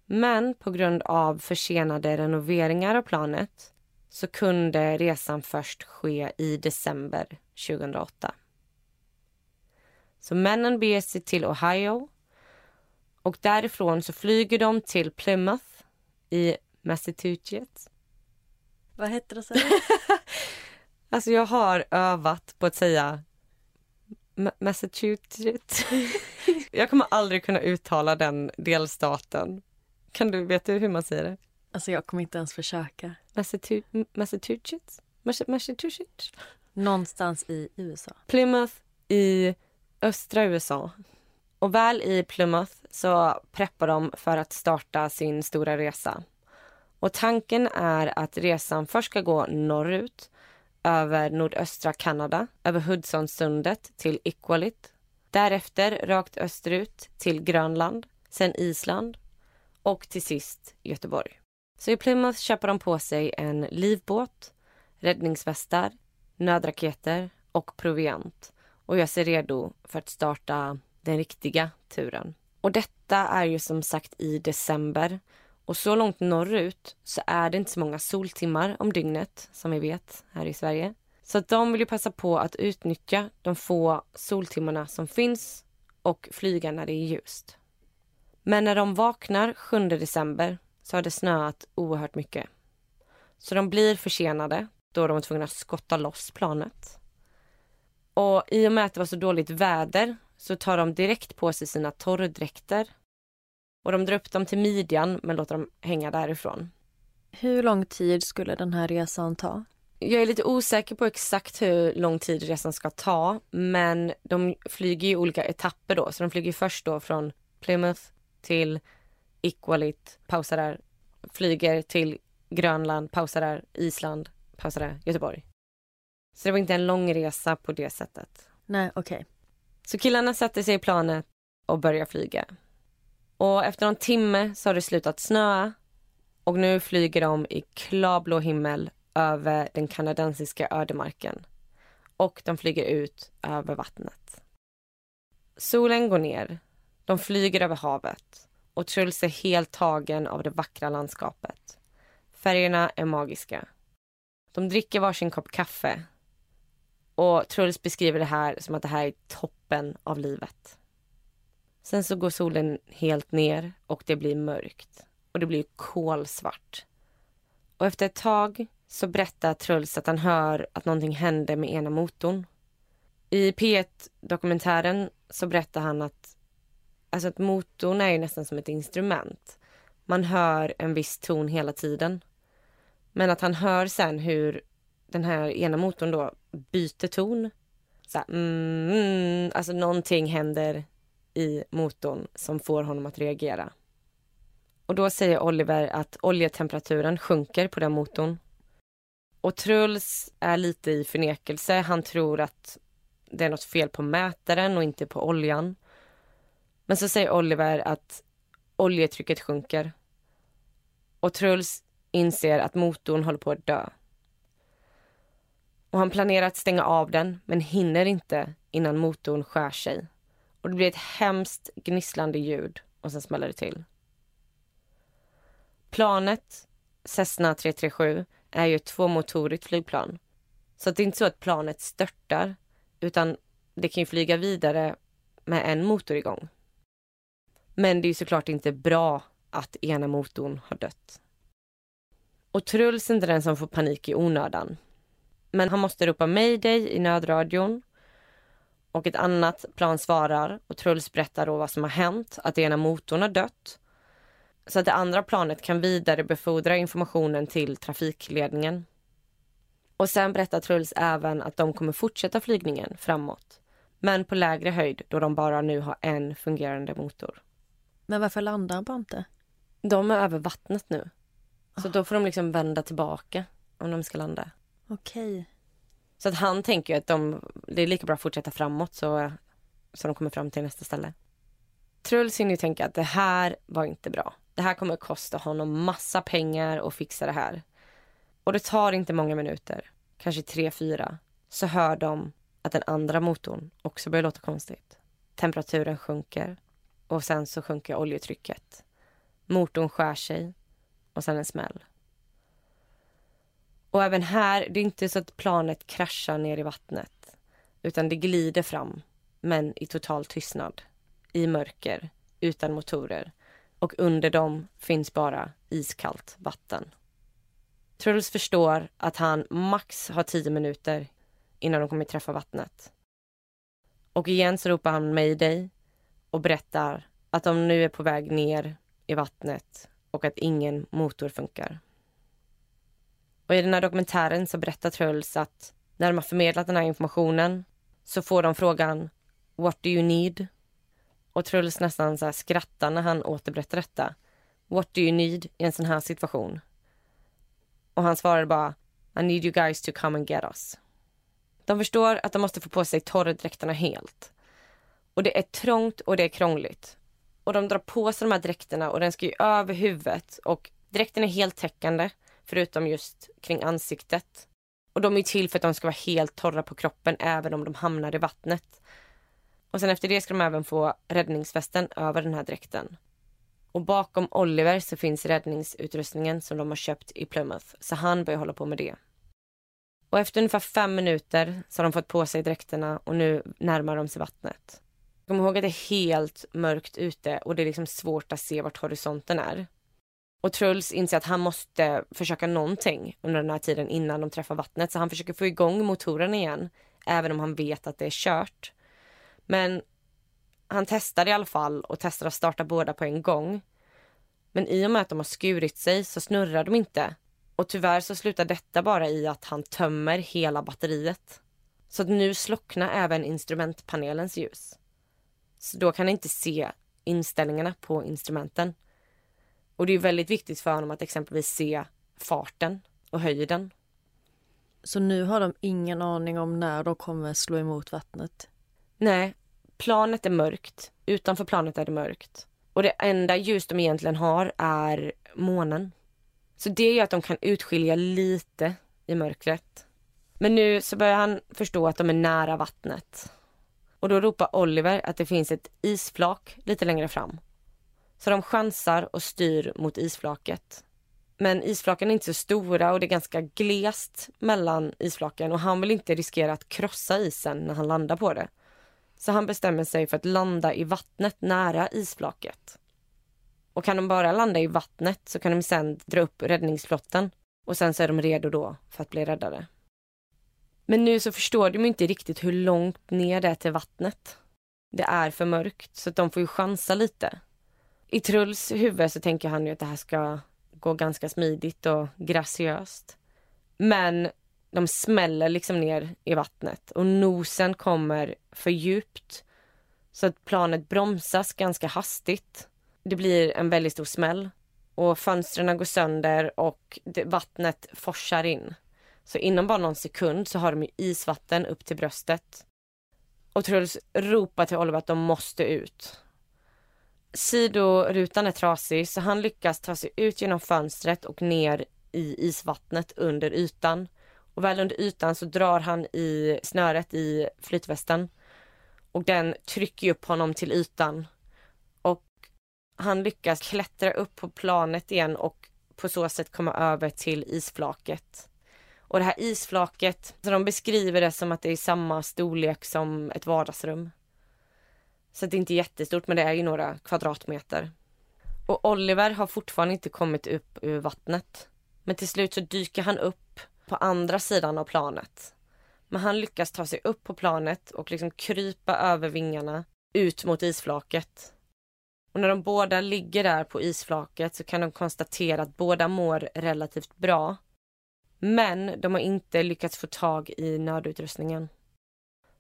Men på grund av försenade renoveringar av planet så kunde resan först ske i december 2008. Så männen beger sig till Ohio och därifrån så flyger de till Plymouth i Massachusetts. Vad hette det? Så? alltså jag har övat på att säga Massachusetts. jag kommer aldrig kunna uttala den delstaten. Kan du, vet du hur man säger det? Alltså jag kommer inte ens försöka. Massachusetts? Massachusetts? Någonstans i USA. Plymouth i östra USA. Och väl i Plymouth så preppar de för att starta sin stora resa. Och tanken är att resan först ska gå norrut över nordöstra Kanada, över Hudsonsundet till Iqaluit. Därefter rakt österut till Grönland, sen Island och till sist Göteborg. Så i Plymouth köper de på sig en livbåt, räddningsvästar, nödraketer och proviant och gör sig redo för att starta den riktiga turen. Och detta är ju som sagt i december och så långt norrut så är det inte så många soltimmar om dygnet som vi vet här i Sverige. Så att de vill ju passa på att utnyttja de få soltimmarna som finns och flyga när det är ljust. Men när de vaknar 7 december så har det snöat oerhört mycket. Så de blir försenade då de var tvungna att skotta loss planet. Och i och med att det var så dåligt väder så tar de direkt på sig sina torrdräkter. Och de drar upp dem till midjan men låter dem hänga därifrån. Hur lång tid skulle den här resan ta? Jag är lite osäker på exakt hur lång tid resan ska ta men de flyger i olika etapper då. Så de flyger först då från Plymouth till Iqaluit, pausar där, flyger till Grönland, pausar där, Island, pausar där, Göteborg. Så det var inte en lång resa på det sättet. Nej, okej. Okay. Så killarna satte sig i planet och började flyga. Och efter någon timme så har det slutat snöa och nu flyger de i klarblå himmel över den kanadensiska ödemarken. Och de flyger ut över vattnet. Solen går ner. De flyger över havet och Truls är helt tagen av det vackra landskapet. Färgerna är magiska. De dricker varsin kopp kaffe och Truls beskriver det här som att det här är toppen av livet. Sen så går solen helt ner och det blir mörkt. Och det blir kolsvart. Och efter ett tag så berättar Truls att han hör att någonting hände med ena motorn. I P1-dokumentären så berättar han att, alltså att motorn är ju nästan som ett instrument. Man hör en viss ton hela tiden. Men att han hör sen hur den här ena motorn då byter ton. Så här, mm, mm, alltså någonting händer i motorn som får honom att reagera. Och då säger Oliver att oljetemperaturen sjunker på den motorn. Och Truls är lite i förnekelse. Han tror att det är något fel på mätaren och inte på oljan. Men så säger Oliver att oljetrycket sjunker. Och Truls inser att motorn håller på att dö. Och han planerar att stänga av den men hinner inte innan motorn skär sig. Och det blir ett hemskt gnisslande ljud och sen smäller det till. Planet, Cessna 337, är ju ett tvåmotorigt flygplan. Så det är inte så att planet störtar utan det kan ju flyga vidare med en motor igång. Men det är såklart inte bra att ena motorn har dött. Och Truls är inte den som får panik i onödan. Men han måste ropa mayday i nödradion. Och ett annat plan svarar och Truls berättar då vad som har hänt, att ena motorn har dött. Så att det andra planet kan vidarebefordra informationen till trafikledningen. Och sen berättar Truls även att de kommer fortsätta flygningen framåt. Men på lägre höjd då de bara nu har en fungerande motor. Men varför landar han bara inte? De är över vattnet nu. Så oh. då får de liksom vända tillbaka om de ska landa. Okej. Så att han tänker ju att de, det är lika bra att fortsätta framåt så, så de kommer fram till nästa ställe. Truls hinner ju tänka att det här var inte bra. Det här kommer kosta honom massa pengar att fixa det här. Och det tar inte många minuter, kanske tre, fyra, så hör de att den andra motorn också börjar låta konstigt. Temperaturen sjunker och sen så sjunker oljetrycket. Motorn skär sig och sen en smäll. Och även här, det är inte så att planet kraschar ner i vattnet utan det glider fram, men i total tystnad. I mörker, utan motorer. Och under dem finns bara iskallt vatten. Truls förstår att han max har tio minuter innan de kommer träffa vattnet. Och igen så ropar han mayday och berättar att de nu är på väg ner i vattnet och att ingen motor funkar. Och i den här dokumentären så berättar Truls att när de har förmedlat den här informationen så får de frågan What do you need? Och Truls nästan så skrattar när han återberättar detta. What do you need i en sån här situation? Och han svarar bara I need you guys to come and get us. De förstår att de måste få på sig torrdräkterna helt. Och det är trångt och det är krångligt. Och de drar på sig de här dräkterna och den ska ju över huvudet och dräkten är helt täckande förutom just kring ansiktet. Och de är till för att de ska vara helt torra på kroppen även om de hamnar i vattnet. Och sen efter det ska de även få räddningsvästen över den här dräkten. Och bakom Oliver så finns räddningsutrustningen som de har köpt i Plymouth, så han börjar hålla på med det. Och efter ungefär fem minuter så har de fått på sig dräkterna och nu närmar de sig vattnet. Kom ihåg att det är helt mörkt ute och det är liksom svårt att se vart horisonten är. Och Truls inser att han måste försöka någonting under den här tiden innan de träffar vattnet. Så han försöker få igång motoren igen, även om han vet att det är kört. Men han testar i alla fall och testar att starta båda på en gång. Men i och med att de har skurit sig så snurrar de inte. Och tyvärr så slutar detta bara i att han tömmer hela batteriet. Så att nu slocknar även instrumentpanelens ljus. Så då kan han inte se inställningarna på instrumenten. Och det är väldigt viktigt för honom att exempelvis se farten och höjden. Så nu har de ingen aning om när de kommer slå emot vattnet? Nej, planet är mörkt. Utanför planet är det mörkt. Och det enda ljus de egentligen har är månen. Så det gör att de kan utskilja lite i mörkret. Men nu så börjar han förstå att de är nära vattnet. Och då ropar Oliver att det finns ett isflak lite längre fram. Så de chansar och styr mot isflaket. Men isflaken är inte så stora och det är ganska glest mellan isflaken och han vill inte riskera att krossa isen när han landar på det. Så han bestämmer sig för att landa i vattnet nära isflaket. Och kan de bara landa i vattnet så kan de sen dra upp räddningsflotten och sen så är de redo då för att bli räddade. Men nu så förstår de inte riktigt hur långt ner det är till vattnet. Det är för mörkt så de får ju chansa lite. I Truls huvud så tänker han ju att det här ska gå ganska smidigt och graciöst. Men de smäller liksom ner i vattnet och nosen kommer för djupt så att planet bromsas ganska hastigt. Det blir en väldigt stor smäll och fönstren går sönder och vattnet forsar in. Så inom bara någon sekund så har de isvatten upp till bröstet. Och Truls ropar till Oliver att de måste ut. Sidorutan är trasig så han lyckas ta sig ut genom fönstret och ner i isvattnet under ytan. Och väl under ytan så drar han i snöret i flytvästen. Och den trycker upp honom till ytan. Och han lyckas klättra upp på planet igen och på så sätt komma över till isflaket. Och det här isflaket, så de beskriver det som att det är samma storlek som ett vardagsrum. Så det är inte jättestort men det är ju några kvadratmeter. Och Oliver har fortfarande inte kommit upp ur vattnet. Men till slut så dyker han upp på andra sidan av planet. Men han lyckas ta sig upp på planet och liksom krypa över vingarna ut mot isflaket. Och när de båda ligger där på isflaket så kan de konstatera att båda mår relativt bra. Men de har inte lyckats få tag i nödutrustningen.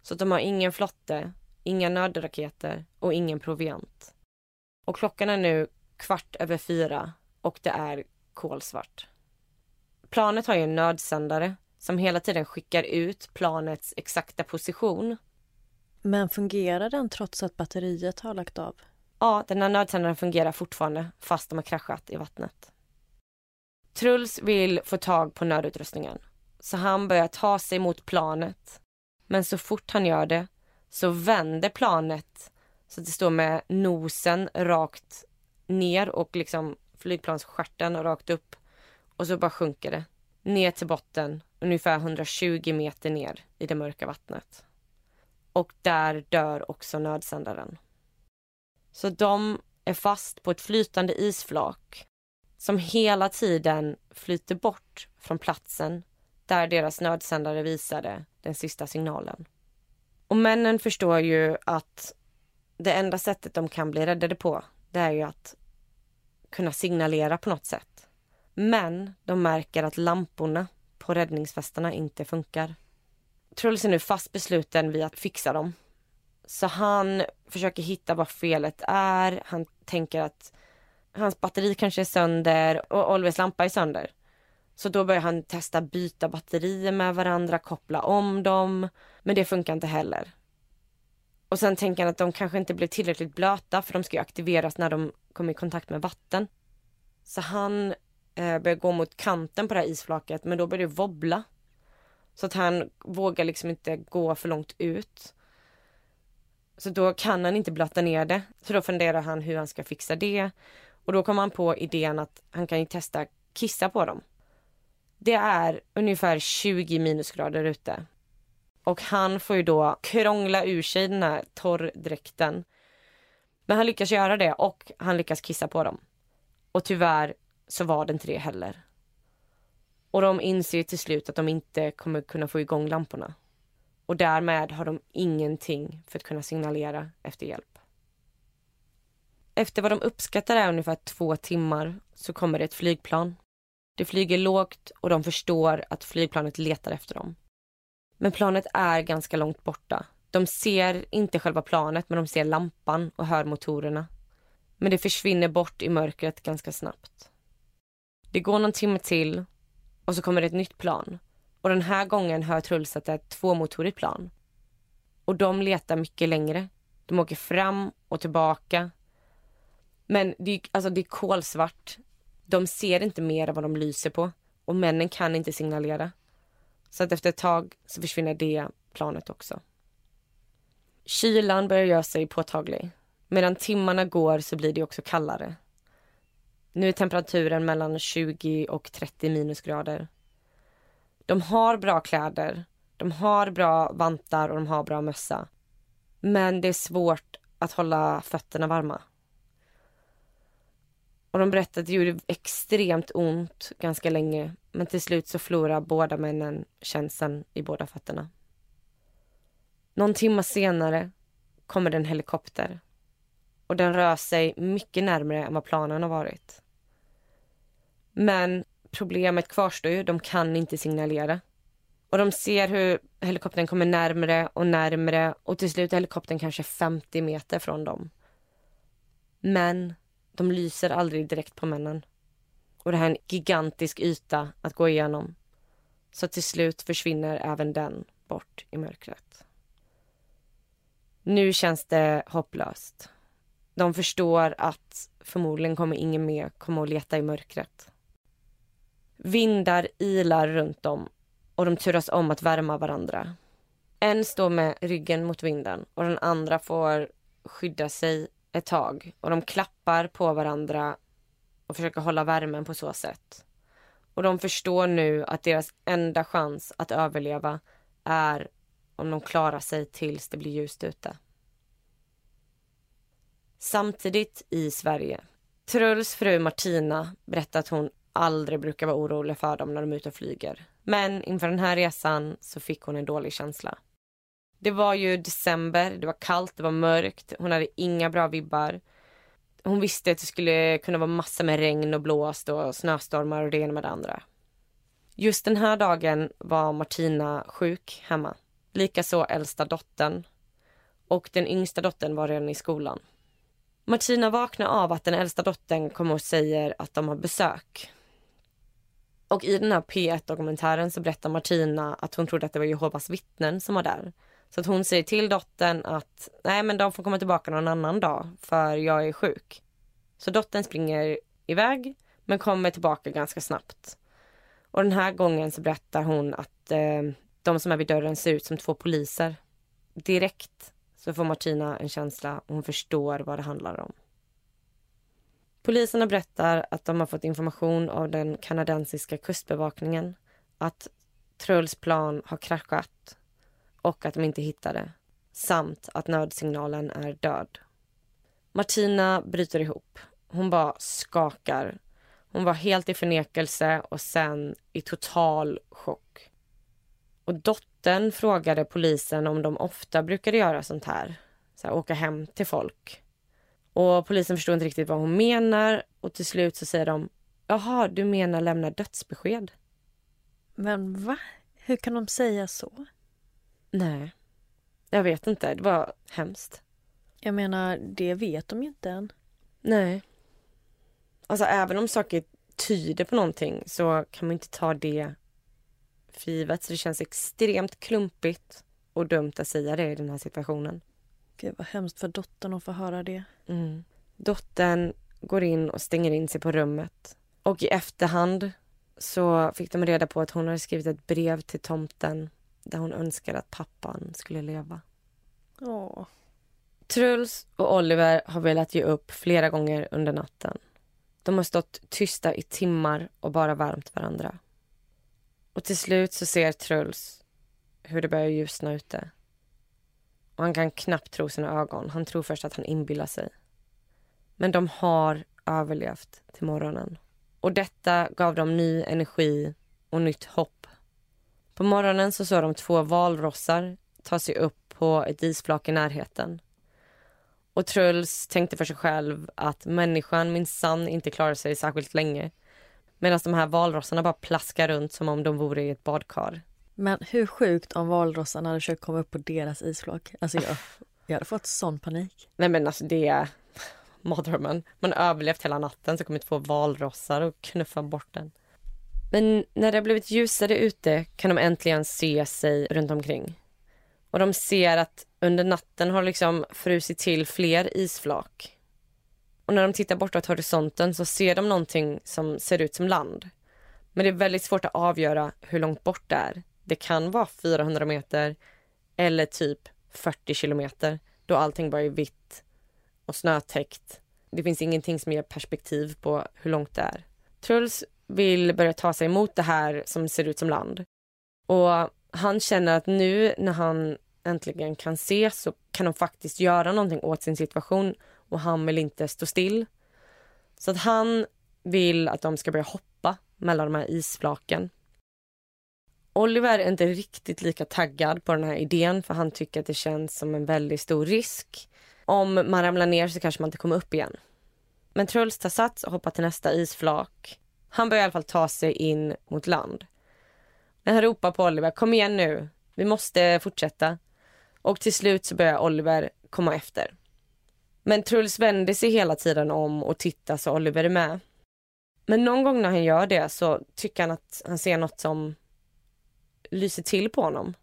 Så de har ingen flotte, inga nödraketer och ingen proviant. Och klockan är nu kvart över fyra och det är kolsvart. Planet har ju en nödsändare som hela tiden skickar ut planets exakta position. Men fungerar den trots att batteriet har lagt av? Ja, den här nödsändaren fungerar fortfarande fast de har kraschat i vattnet. Truls vill få tag på nödutrustningen så han börjar ta sig mot planet. Men så fort han gör det så vänder planet så att det står med nosen rakt ner och liksom flygplansstjärten rakt upp. Och så bara sjunker det ner till botten, ungefär 120 meter ner i det mörka vattnet. Och där dör också nödsändaren. Så de är fast på ett flytande isflak som hela tiden flyter bort från platsen där deras nödsändare visade den sista signalen. Och männen förstår ju att det enda sättet de kan bli räddade på, det är ju att kunna signalera på något sätt. Men de märker att lamporna på räddningsvästarna inte funkar. Truls är nu fast besluten vid att fixa dem. Så han försöker hitta vad felet är. Han tänker att hans batteri kanske är sönder och Olves lampa är sönder. Så då börjar han testa byta batterier med varandra, koppla om dem. Men det funkar inte heller. Och sen tänker han att de kanske inte blir tillräckligt blöta för de ska ju aktiveras när de kommer i kontakt med vatten. Så han eh, börjar gå mot kanten på det här isflaket men då börjar det wobbla. Så att han vågar liksom inte gå för långt ut. Så då kan han inte blöta ner det. Så då funderar han hur han ska fixa det. Och då kom han på idén att han kan ju testa kissa på dem. Det är ungefär 20 minusgrader ute. Och han får ju då krångla ur sig den här torrdräkten. Men han lyckas göra det och han lyckas kissa på dem. Och tyvärr så var det inte det heller. Och de inser till slut att de inte kommer kunna få igång lamporna. Och därmed har de ingenting för att kunna signalera efter hjälp. Efter vad de uppskattar är ungefär två timmar så kommer det ett flygplan. Det flyger lågt och de förstår att flygplanet letar efter dem. Men planet är ganska långt borta. De ser inte själva planet men de ser lampan och hör motorerna. Men det försvinner bort i mörkret ganska snabbt. Det går någon timme till och så kommer det ett nytt plan. Och den här gången hör Truls att det är ett tvåmotorigt plan. Och de letar mycket längre. De åker fram och tillbaka. Men det är, alltså det är kolsvart. De ser inte mer än vad de lyser på. Och männen kan inte signalera. Så att efter ett tag så försvinner det planet också. Kylan börjar göra sig påtaglig. Medan timmarna går så blir det också kallare. Nu är temperaturen mellan 20 och 30 minusgrader. De har bra kläder, de har bra vantar och de har bra mössa. Men det är svårt att hålla fötterna varma. Och de berättade att det gjorde extremt ont ganska länge. Men till slut så förlorar båda männen känseln i båda fötterna. Någon timme senare kommer det en helikopter. Och den rör sig mycket närmare än vad planen har varit. Men problemet kvarstår ju. De kan inte signalera. Och de ser hur helikoptern kommer närmre och närmre och till slut är helikoptern kanske 50 meter från dem. Men de lyser aldrig direkt på männen. Och det här är en gigantisk yta att gå igenom. Så till slut försvinner även den bort i mörkret. Nu känns det hopplöst. De förstår att förmodligen kommer ingen mer komma och leta i mörkret. Vindar ilar runt dem och de turas om att värma varandra. En står med ryggen mot vinden och den andra får skydda sig ett tag och de klappar på varandra och försöker hålla värmen på så sätt. Och de förstår nu att deras enda chans att överleva är om de klarar sig tills det blir ljust ute. Samtidigt i Sverige. Truls fru Martina berättar att hon aldrig brukar vara orolig för dem när de är ute och flyger. Men inför den här resan så fick hon en dålig känsla. Det var ju december, det var kallt, det var mörkt, hon hade inga bra vibbar. Hon visste att det skulle kunna vara massor med regn och blåst och snöstormar och det ena med det andra. Just den här dagen var Martina sjuk hemma. Likaså äldsta dottern. Och den yngsta dottern var redan i skolan. Martina vaknar av att den äldsta dottern kommer och säger att de har besök. Och i den här P1-dokumentären så berättar Martina att hon trodde att det var Jehovas vittnen som var där. Så att hon säger till dottern att nej men de får komma tillbaka någon annan dag för jag är sjuk. Så dottern springer iväg men kommer tillbaka ganska snabbt. Och den här gången så berättar hon att eh, de som är vid dörren ser ut som två poliser. Direkt så får Martina en känsla och hon förstår vad det handlar om. Poliserna berättar att de har fått information av den kanadensiska kustbevakningen att Truls plan har kraschat och att de inte hittade samt att nödsignalen är död. Martina bryter ihop. Hon bara skakar. Hon var helt i förnekelse och sen i total chock. Och dottern frågade polisen om de ofta brukade göra sånt här. Så här, åka hem till folk. Och polisen förstod inte riktigt vad hon menar och till slut så säger de Jaha, du menar lämna dödsbesked? Men va? Hur kan de säga så? Nej, jag vet inte. Det var hemskt. Jag menar, det vet de ju inte än. Nej. Alltså även om saker tyder på någonting så kan man inte ta det för givet. Så det känns extremt klumpigt och dumt att säga det i den här situationen. Gud vad hemskt för dottern att få höra det. Mm. Dottern går in och stänger in sig på rummet. Och i efterhand så fick de reda på att hon hade skrivit ett brev till tomten där hon önskade att pappan skulle leva. Åh. Truls och Oliver har velat ge upp flera gånger under natten. De har stått tysta i timmar och bara värmt varandra. Och till slut så ser Truls hur det börjar ljusna ute. Och han kan knappt tro sina ögon. Han tror först att han inbillar sig. Men de har överlevt till morgonen. Och detta gav dem ny energi och nytt hopp. På morgonen så såg de två valrossar ta sig upp på ett isflak i närheten. Och Truls tänkte för sig själv att människan minsann inte klarar sig särskilt länge. Medan de här valrossarna bara plaskar runt som om de vore i ett badkar. Men hur sjukt om valrossarna hade försökt komma upp på deras isflak. Alltså jag, jag hade fått sån panik. Nej men alltså det är mardrömmen. Man har överlevt hela natten så kommer två valrossar och knuffa bort den. Men när det har blivit ljusare ute kan de äntligen se sig runt omkring. Och de ser att under natten har liksom frusit till fler isflak. Och när de tittar bortåt horisonten så ser de någonting som ser ut som land. Men det är väldigt svårt att avgöra hur långt bort det är. Det kan vara 400 meter eller typ 40 kilometer då allting bara är vitt och snötäckt. Det finns ingenting som ger perspektiv på hur långt det är. Truls vill börja ta sig emot det här som ser ut som land. Och han känner att nu när han äntligen kan se så kan de faktiskt göra någonting åt sin situation och han vill inte stå still. Så att han vill att de ska börja hoppa mellan de här isflaken. Oliver är inte riktigt lika taggad på den här idén för han tycker att det känns som en väldigt stor risk. Om man ramlar ner så kanske man inte kommer upp igen. Men Truls tar sats och hoppar till nästa isflak. Han börjar i alla fall ta sig in mot land. Men han ropar på Oliver, kom igen nu, vi måste fortsätta. Och till slut så börjar Oliver komma efter. Men Truls vänder sig hela tiden om och tittar så Oliver är med. Men någon gång när han gör det så tycker han att han ser något som lyser till på honom.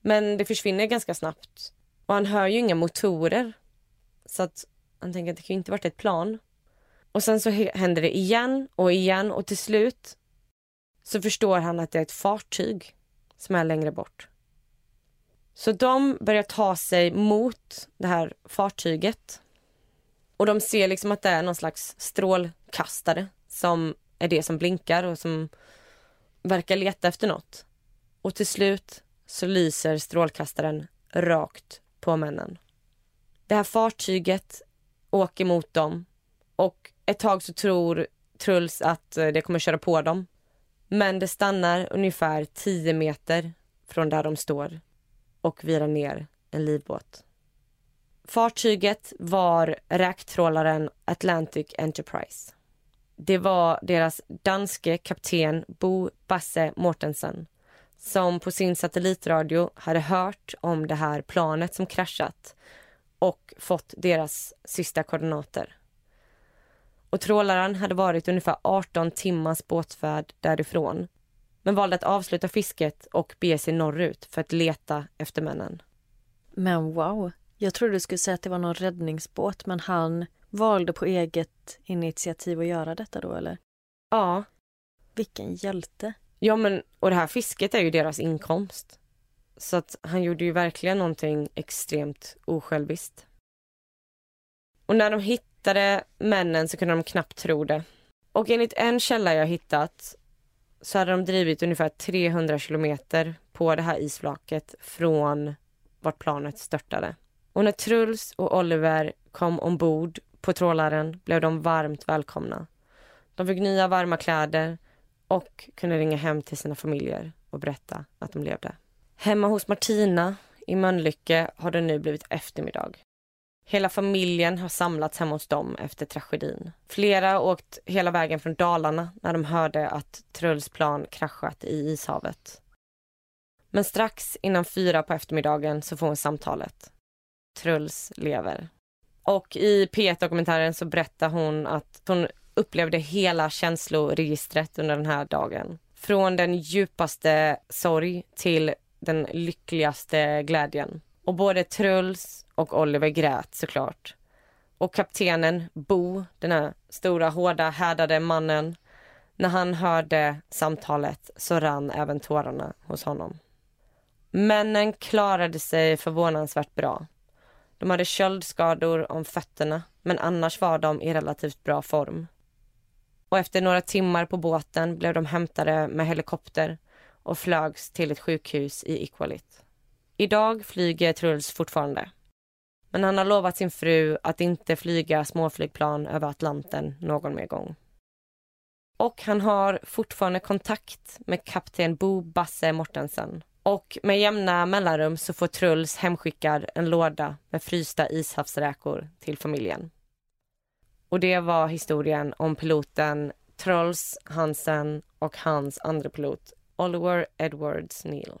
Men det försvinner ganska snabbt. Och han hör ju inga motorer. Så att han tänker att det kan ju inte varit ett plan. Och sen så händer det igen och igen och till slut så förstår han att det är ett fartyg som är längre bort. Så de börjar ta sig mot det här fartyget. Och de ser liksom att det är någon slags strålkastare som är det som blinkar och som verkar leta efter något. Och till slut så lyser strålkastaren rakt på männen. Det här fartyget åker mot dem och ett tag så tror Truls att eh, det kommer köra på dem. Men det stannar ungefär 10 meter från där de står och virar ner en livbåt. Fartyget var räktrålaren Atlantic Enterprise. Det var deras danske kapten Bo Basse Mortensen som på sin satellitradio hade hört om det här planet som kraschat och fått deras sista koordinater och trålaren hade varit ungefär 18 timmars båtfärd därifrån men valde att avsluta fisket och bege sig norrut för att leta efter männen. Men wow, jag trodde du skulle säga att det var någon räddningsbåt men han valde på eget initiativ att göra detta då eller? Ja. Vilken hjälte. Ja men och det här fisket är ju deras inkomst. Så att han gjorde ju verkligen någonting extremt osjälviskt. Och när de hittade Hittade männen så kunde de knappt tro det. Och enligt en källa jag hittat så hade de drivit ungefär 300 kilometer på det här isflaket från vart planet störtade. Och när Truls och Oliver kom ombord på trålaren blev de varmt välkomna. De fick nya varma kläder och kunde ringa hem till sina familjer och berätta att de levde. Hemma hos Martina i Mölnlycke har det nu blivit eftermiddag. Hela familjen har samlats hemma hos dem efter tragedin. Flera har åkt hela vägen från Dalarna när de hörde att Truls plan kraschat i ishavet. Men strax innan fyra på eftermiddagen så får hon samtalet. Truls lever. Och i P1-dokumentären så berättar hon att hon upplevde hela känsloregistret under den här dagen. Från den djupaste sorg till den lyckligaste glädjen. Och både Truls och Oliver grät såklart. Och kaptenen Bo, den här stora, hårda, härdade mannen, när han hörde samtalet så rann även tårarna hos honom. Männen klarade sig förvånansvärt bra. De hade köldskador om fötterna, men annars var de i relativt bra form. Och efter några timmar på båten blev de hämtade med helikopter och flögs till ett sjukhus i Iqaluit. Idag flyger Truls fortfarande. Men han har lovat sin fru att inte flyga småflygplan över Atlanten någon mer gång. Och han har fortfarande kontakt med kapten Bo Basse Mortensen. Och med jämna mellanrum så får Truls hemskickad en låda med frysta ishavsräkor till familjen. Och det var historien om piloten Truls Hansen och hans andra pilot Oliver Edwards Neal.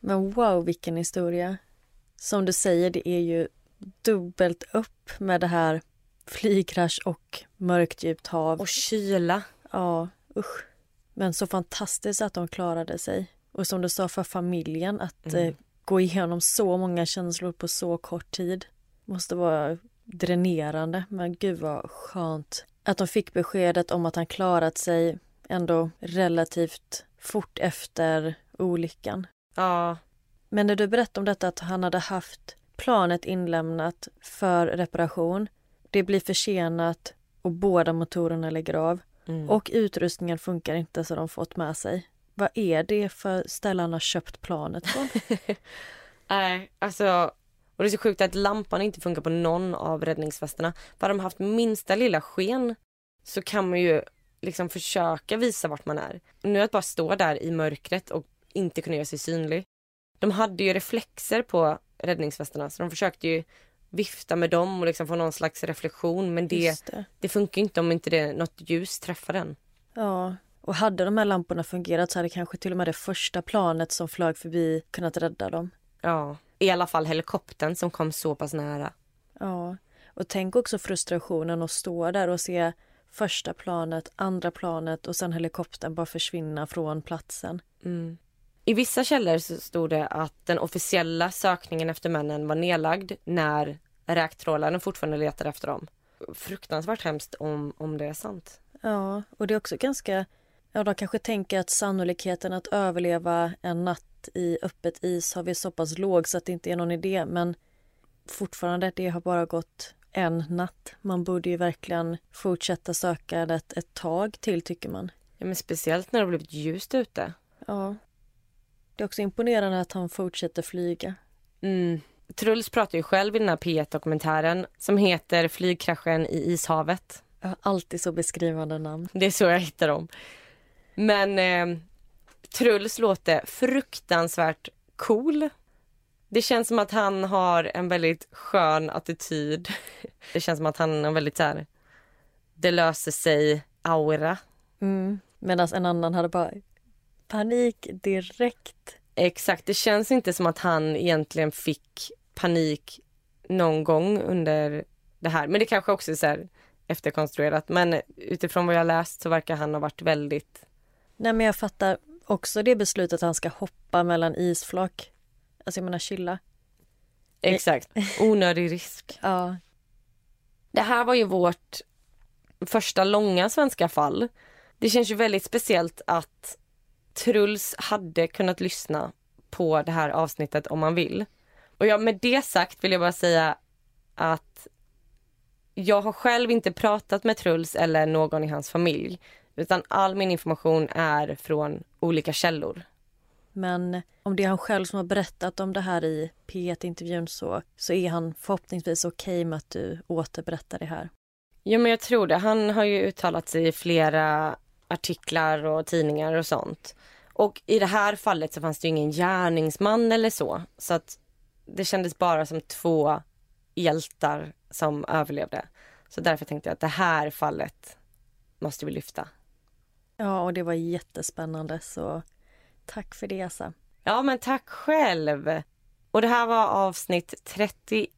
Men wow, vilken historia. Som du säger, det är ju dubbelt upp med det här flygkrasch och mörkt djupt hav. Och kyla. Ja, usch. Men så fantastiskt att de klarade sig. Och som du sa för familjen att mm. eh, gå igenom så många känslor på så kort tid. Måste vara dränerande men gud vad skönt. Att de fick beskedet om att han klarat sig ändå relativt fort efter olyckan. Ja. Men när du berättade om detta att han hade haft planet inlämnat för reparation. Det blir försenat och båda motorerna lägger av. Mm. Och utrustningen funkar inte så de fått med sig. Vad är det för ställe han har köpt planet från? Nej, alltså och det är så sjukt att lampan inte funkar på någon av räddningsvästarna. För de haft minsta lilla sken så kan man ju liksom försöka visa vart man är. Nu att bara stå där i mörkret och inte kunna göra sig synlig. De hade ju reflexer på räddningsvästarna så de försökte ju vifta med dem och liksom få någon slags reflektion men det, det. det funkar inte om inte det, något ljus träffar den. Ja, och hade de här lamporna fungerat så hade kanske till och med det första planet som flög förbi kunnat rädda dem. Ja, i alla fall helikoptern som kom så pass nära. Ja, och tänk också frustrationen att stå där och se första planet, andra planet och sen helikoptern bara försvinna från platsen. Mm. I vissa källor så stod det att den officiella sökningen efter männen var nedlagd när räktrålaren fortfarande letade efter dem. Fruktansvärt hemskt om, om det är sant. Ja, och det är också ganska... Ja, de kanske tänker att sannolikheten att överleva en natt i öppet ishav är så pass låg så att det inte är någon idé. Men fortfarande, det har bara gått en natt. Man borde ju verkligen fortsätta sökandet ett tag till tycker man. Ja, men speciellt när det har blivit ljust ute. Ja. Det är också imponerande att han fortsätter flyga. Mm. Truls pratar ju själv i den här P1-dokumentären som heter Flygkraschen i ishavet. Jag har alltid så beskrivande namn. Det är så jag hittar dem. Men eh, Truls låter fruktansvärt cool. Det känns som att han har en väldigt skön attityd. Det känns som att han har väldigt så här, det löser sig aura. Mm. Medan en annan hade bara panik direkt. Exakt, det känns inte som att han egentligen fick panik någon gång under det här. Men det kanske också är så här efterkonstruerat. Men utifrån vad jag läst så verkar han ha varit väldigt... Nej men jag fattar också det beslutet att han ska hoppa mellan isflak. Alltså jag menar chilla. Exakt, onödig risk. Ja. Det här var ju vårt första långa svenska fall. Det känns ju väldigt speciellt att Truls hade kunnat lyssna på det här avsnittet om man vill. Och ja, med det sagt vill jag bara säga att jag har själv inte pratat med Truls eller någon i hans familj. Utan all min information är från olika källor. Men om det är han själv som har berättat om det här i P1-intervjun så, så är han förhoppningsvis okej okay med att du återberättar det här. Ja, men jag tror det. Han har ju uttalat sig i flera artiklar och tidningar och sånt. Och i det här fallet så fanns det ju ingen gärningsman eller så. Så att det kändes bara som två hjältar som överlevde. Så därför tänkte jag att det här fallet måste vi lyfta. Ja, och det var jättespännande så tack för det Asa. Ja, men tack själv. Och det här var avsnitt 31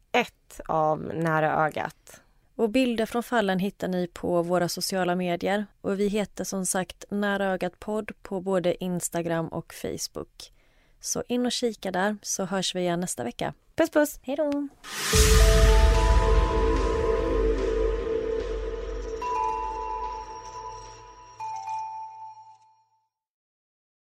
av Nära ögat. Och bilder från fallen hittar ni på våra sociala medier och vi heter som sagt Nära ögat podd på både Instagram och Facebook. Så in och kika där så hörs vi igen nästa vecka. Puss puss! Hej då!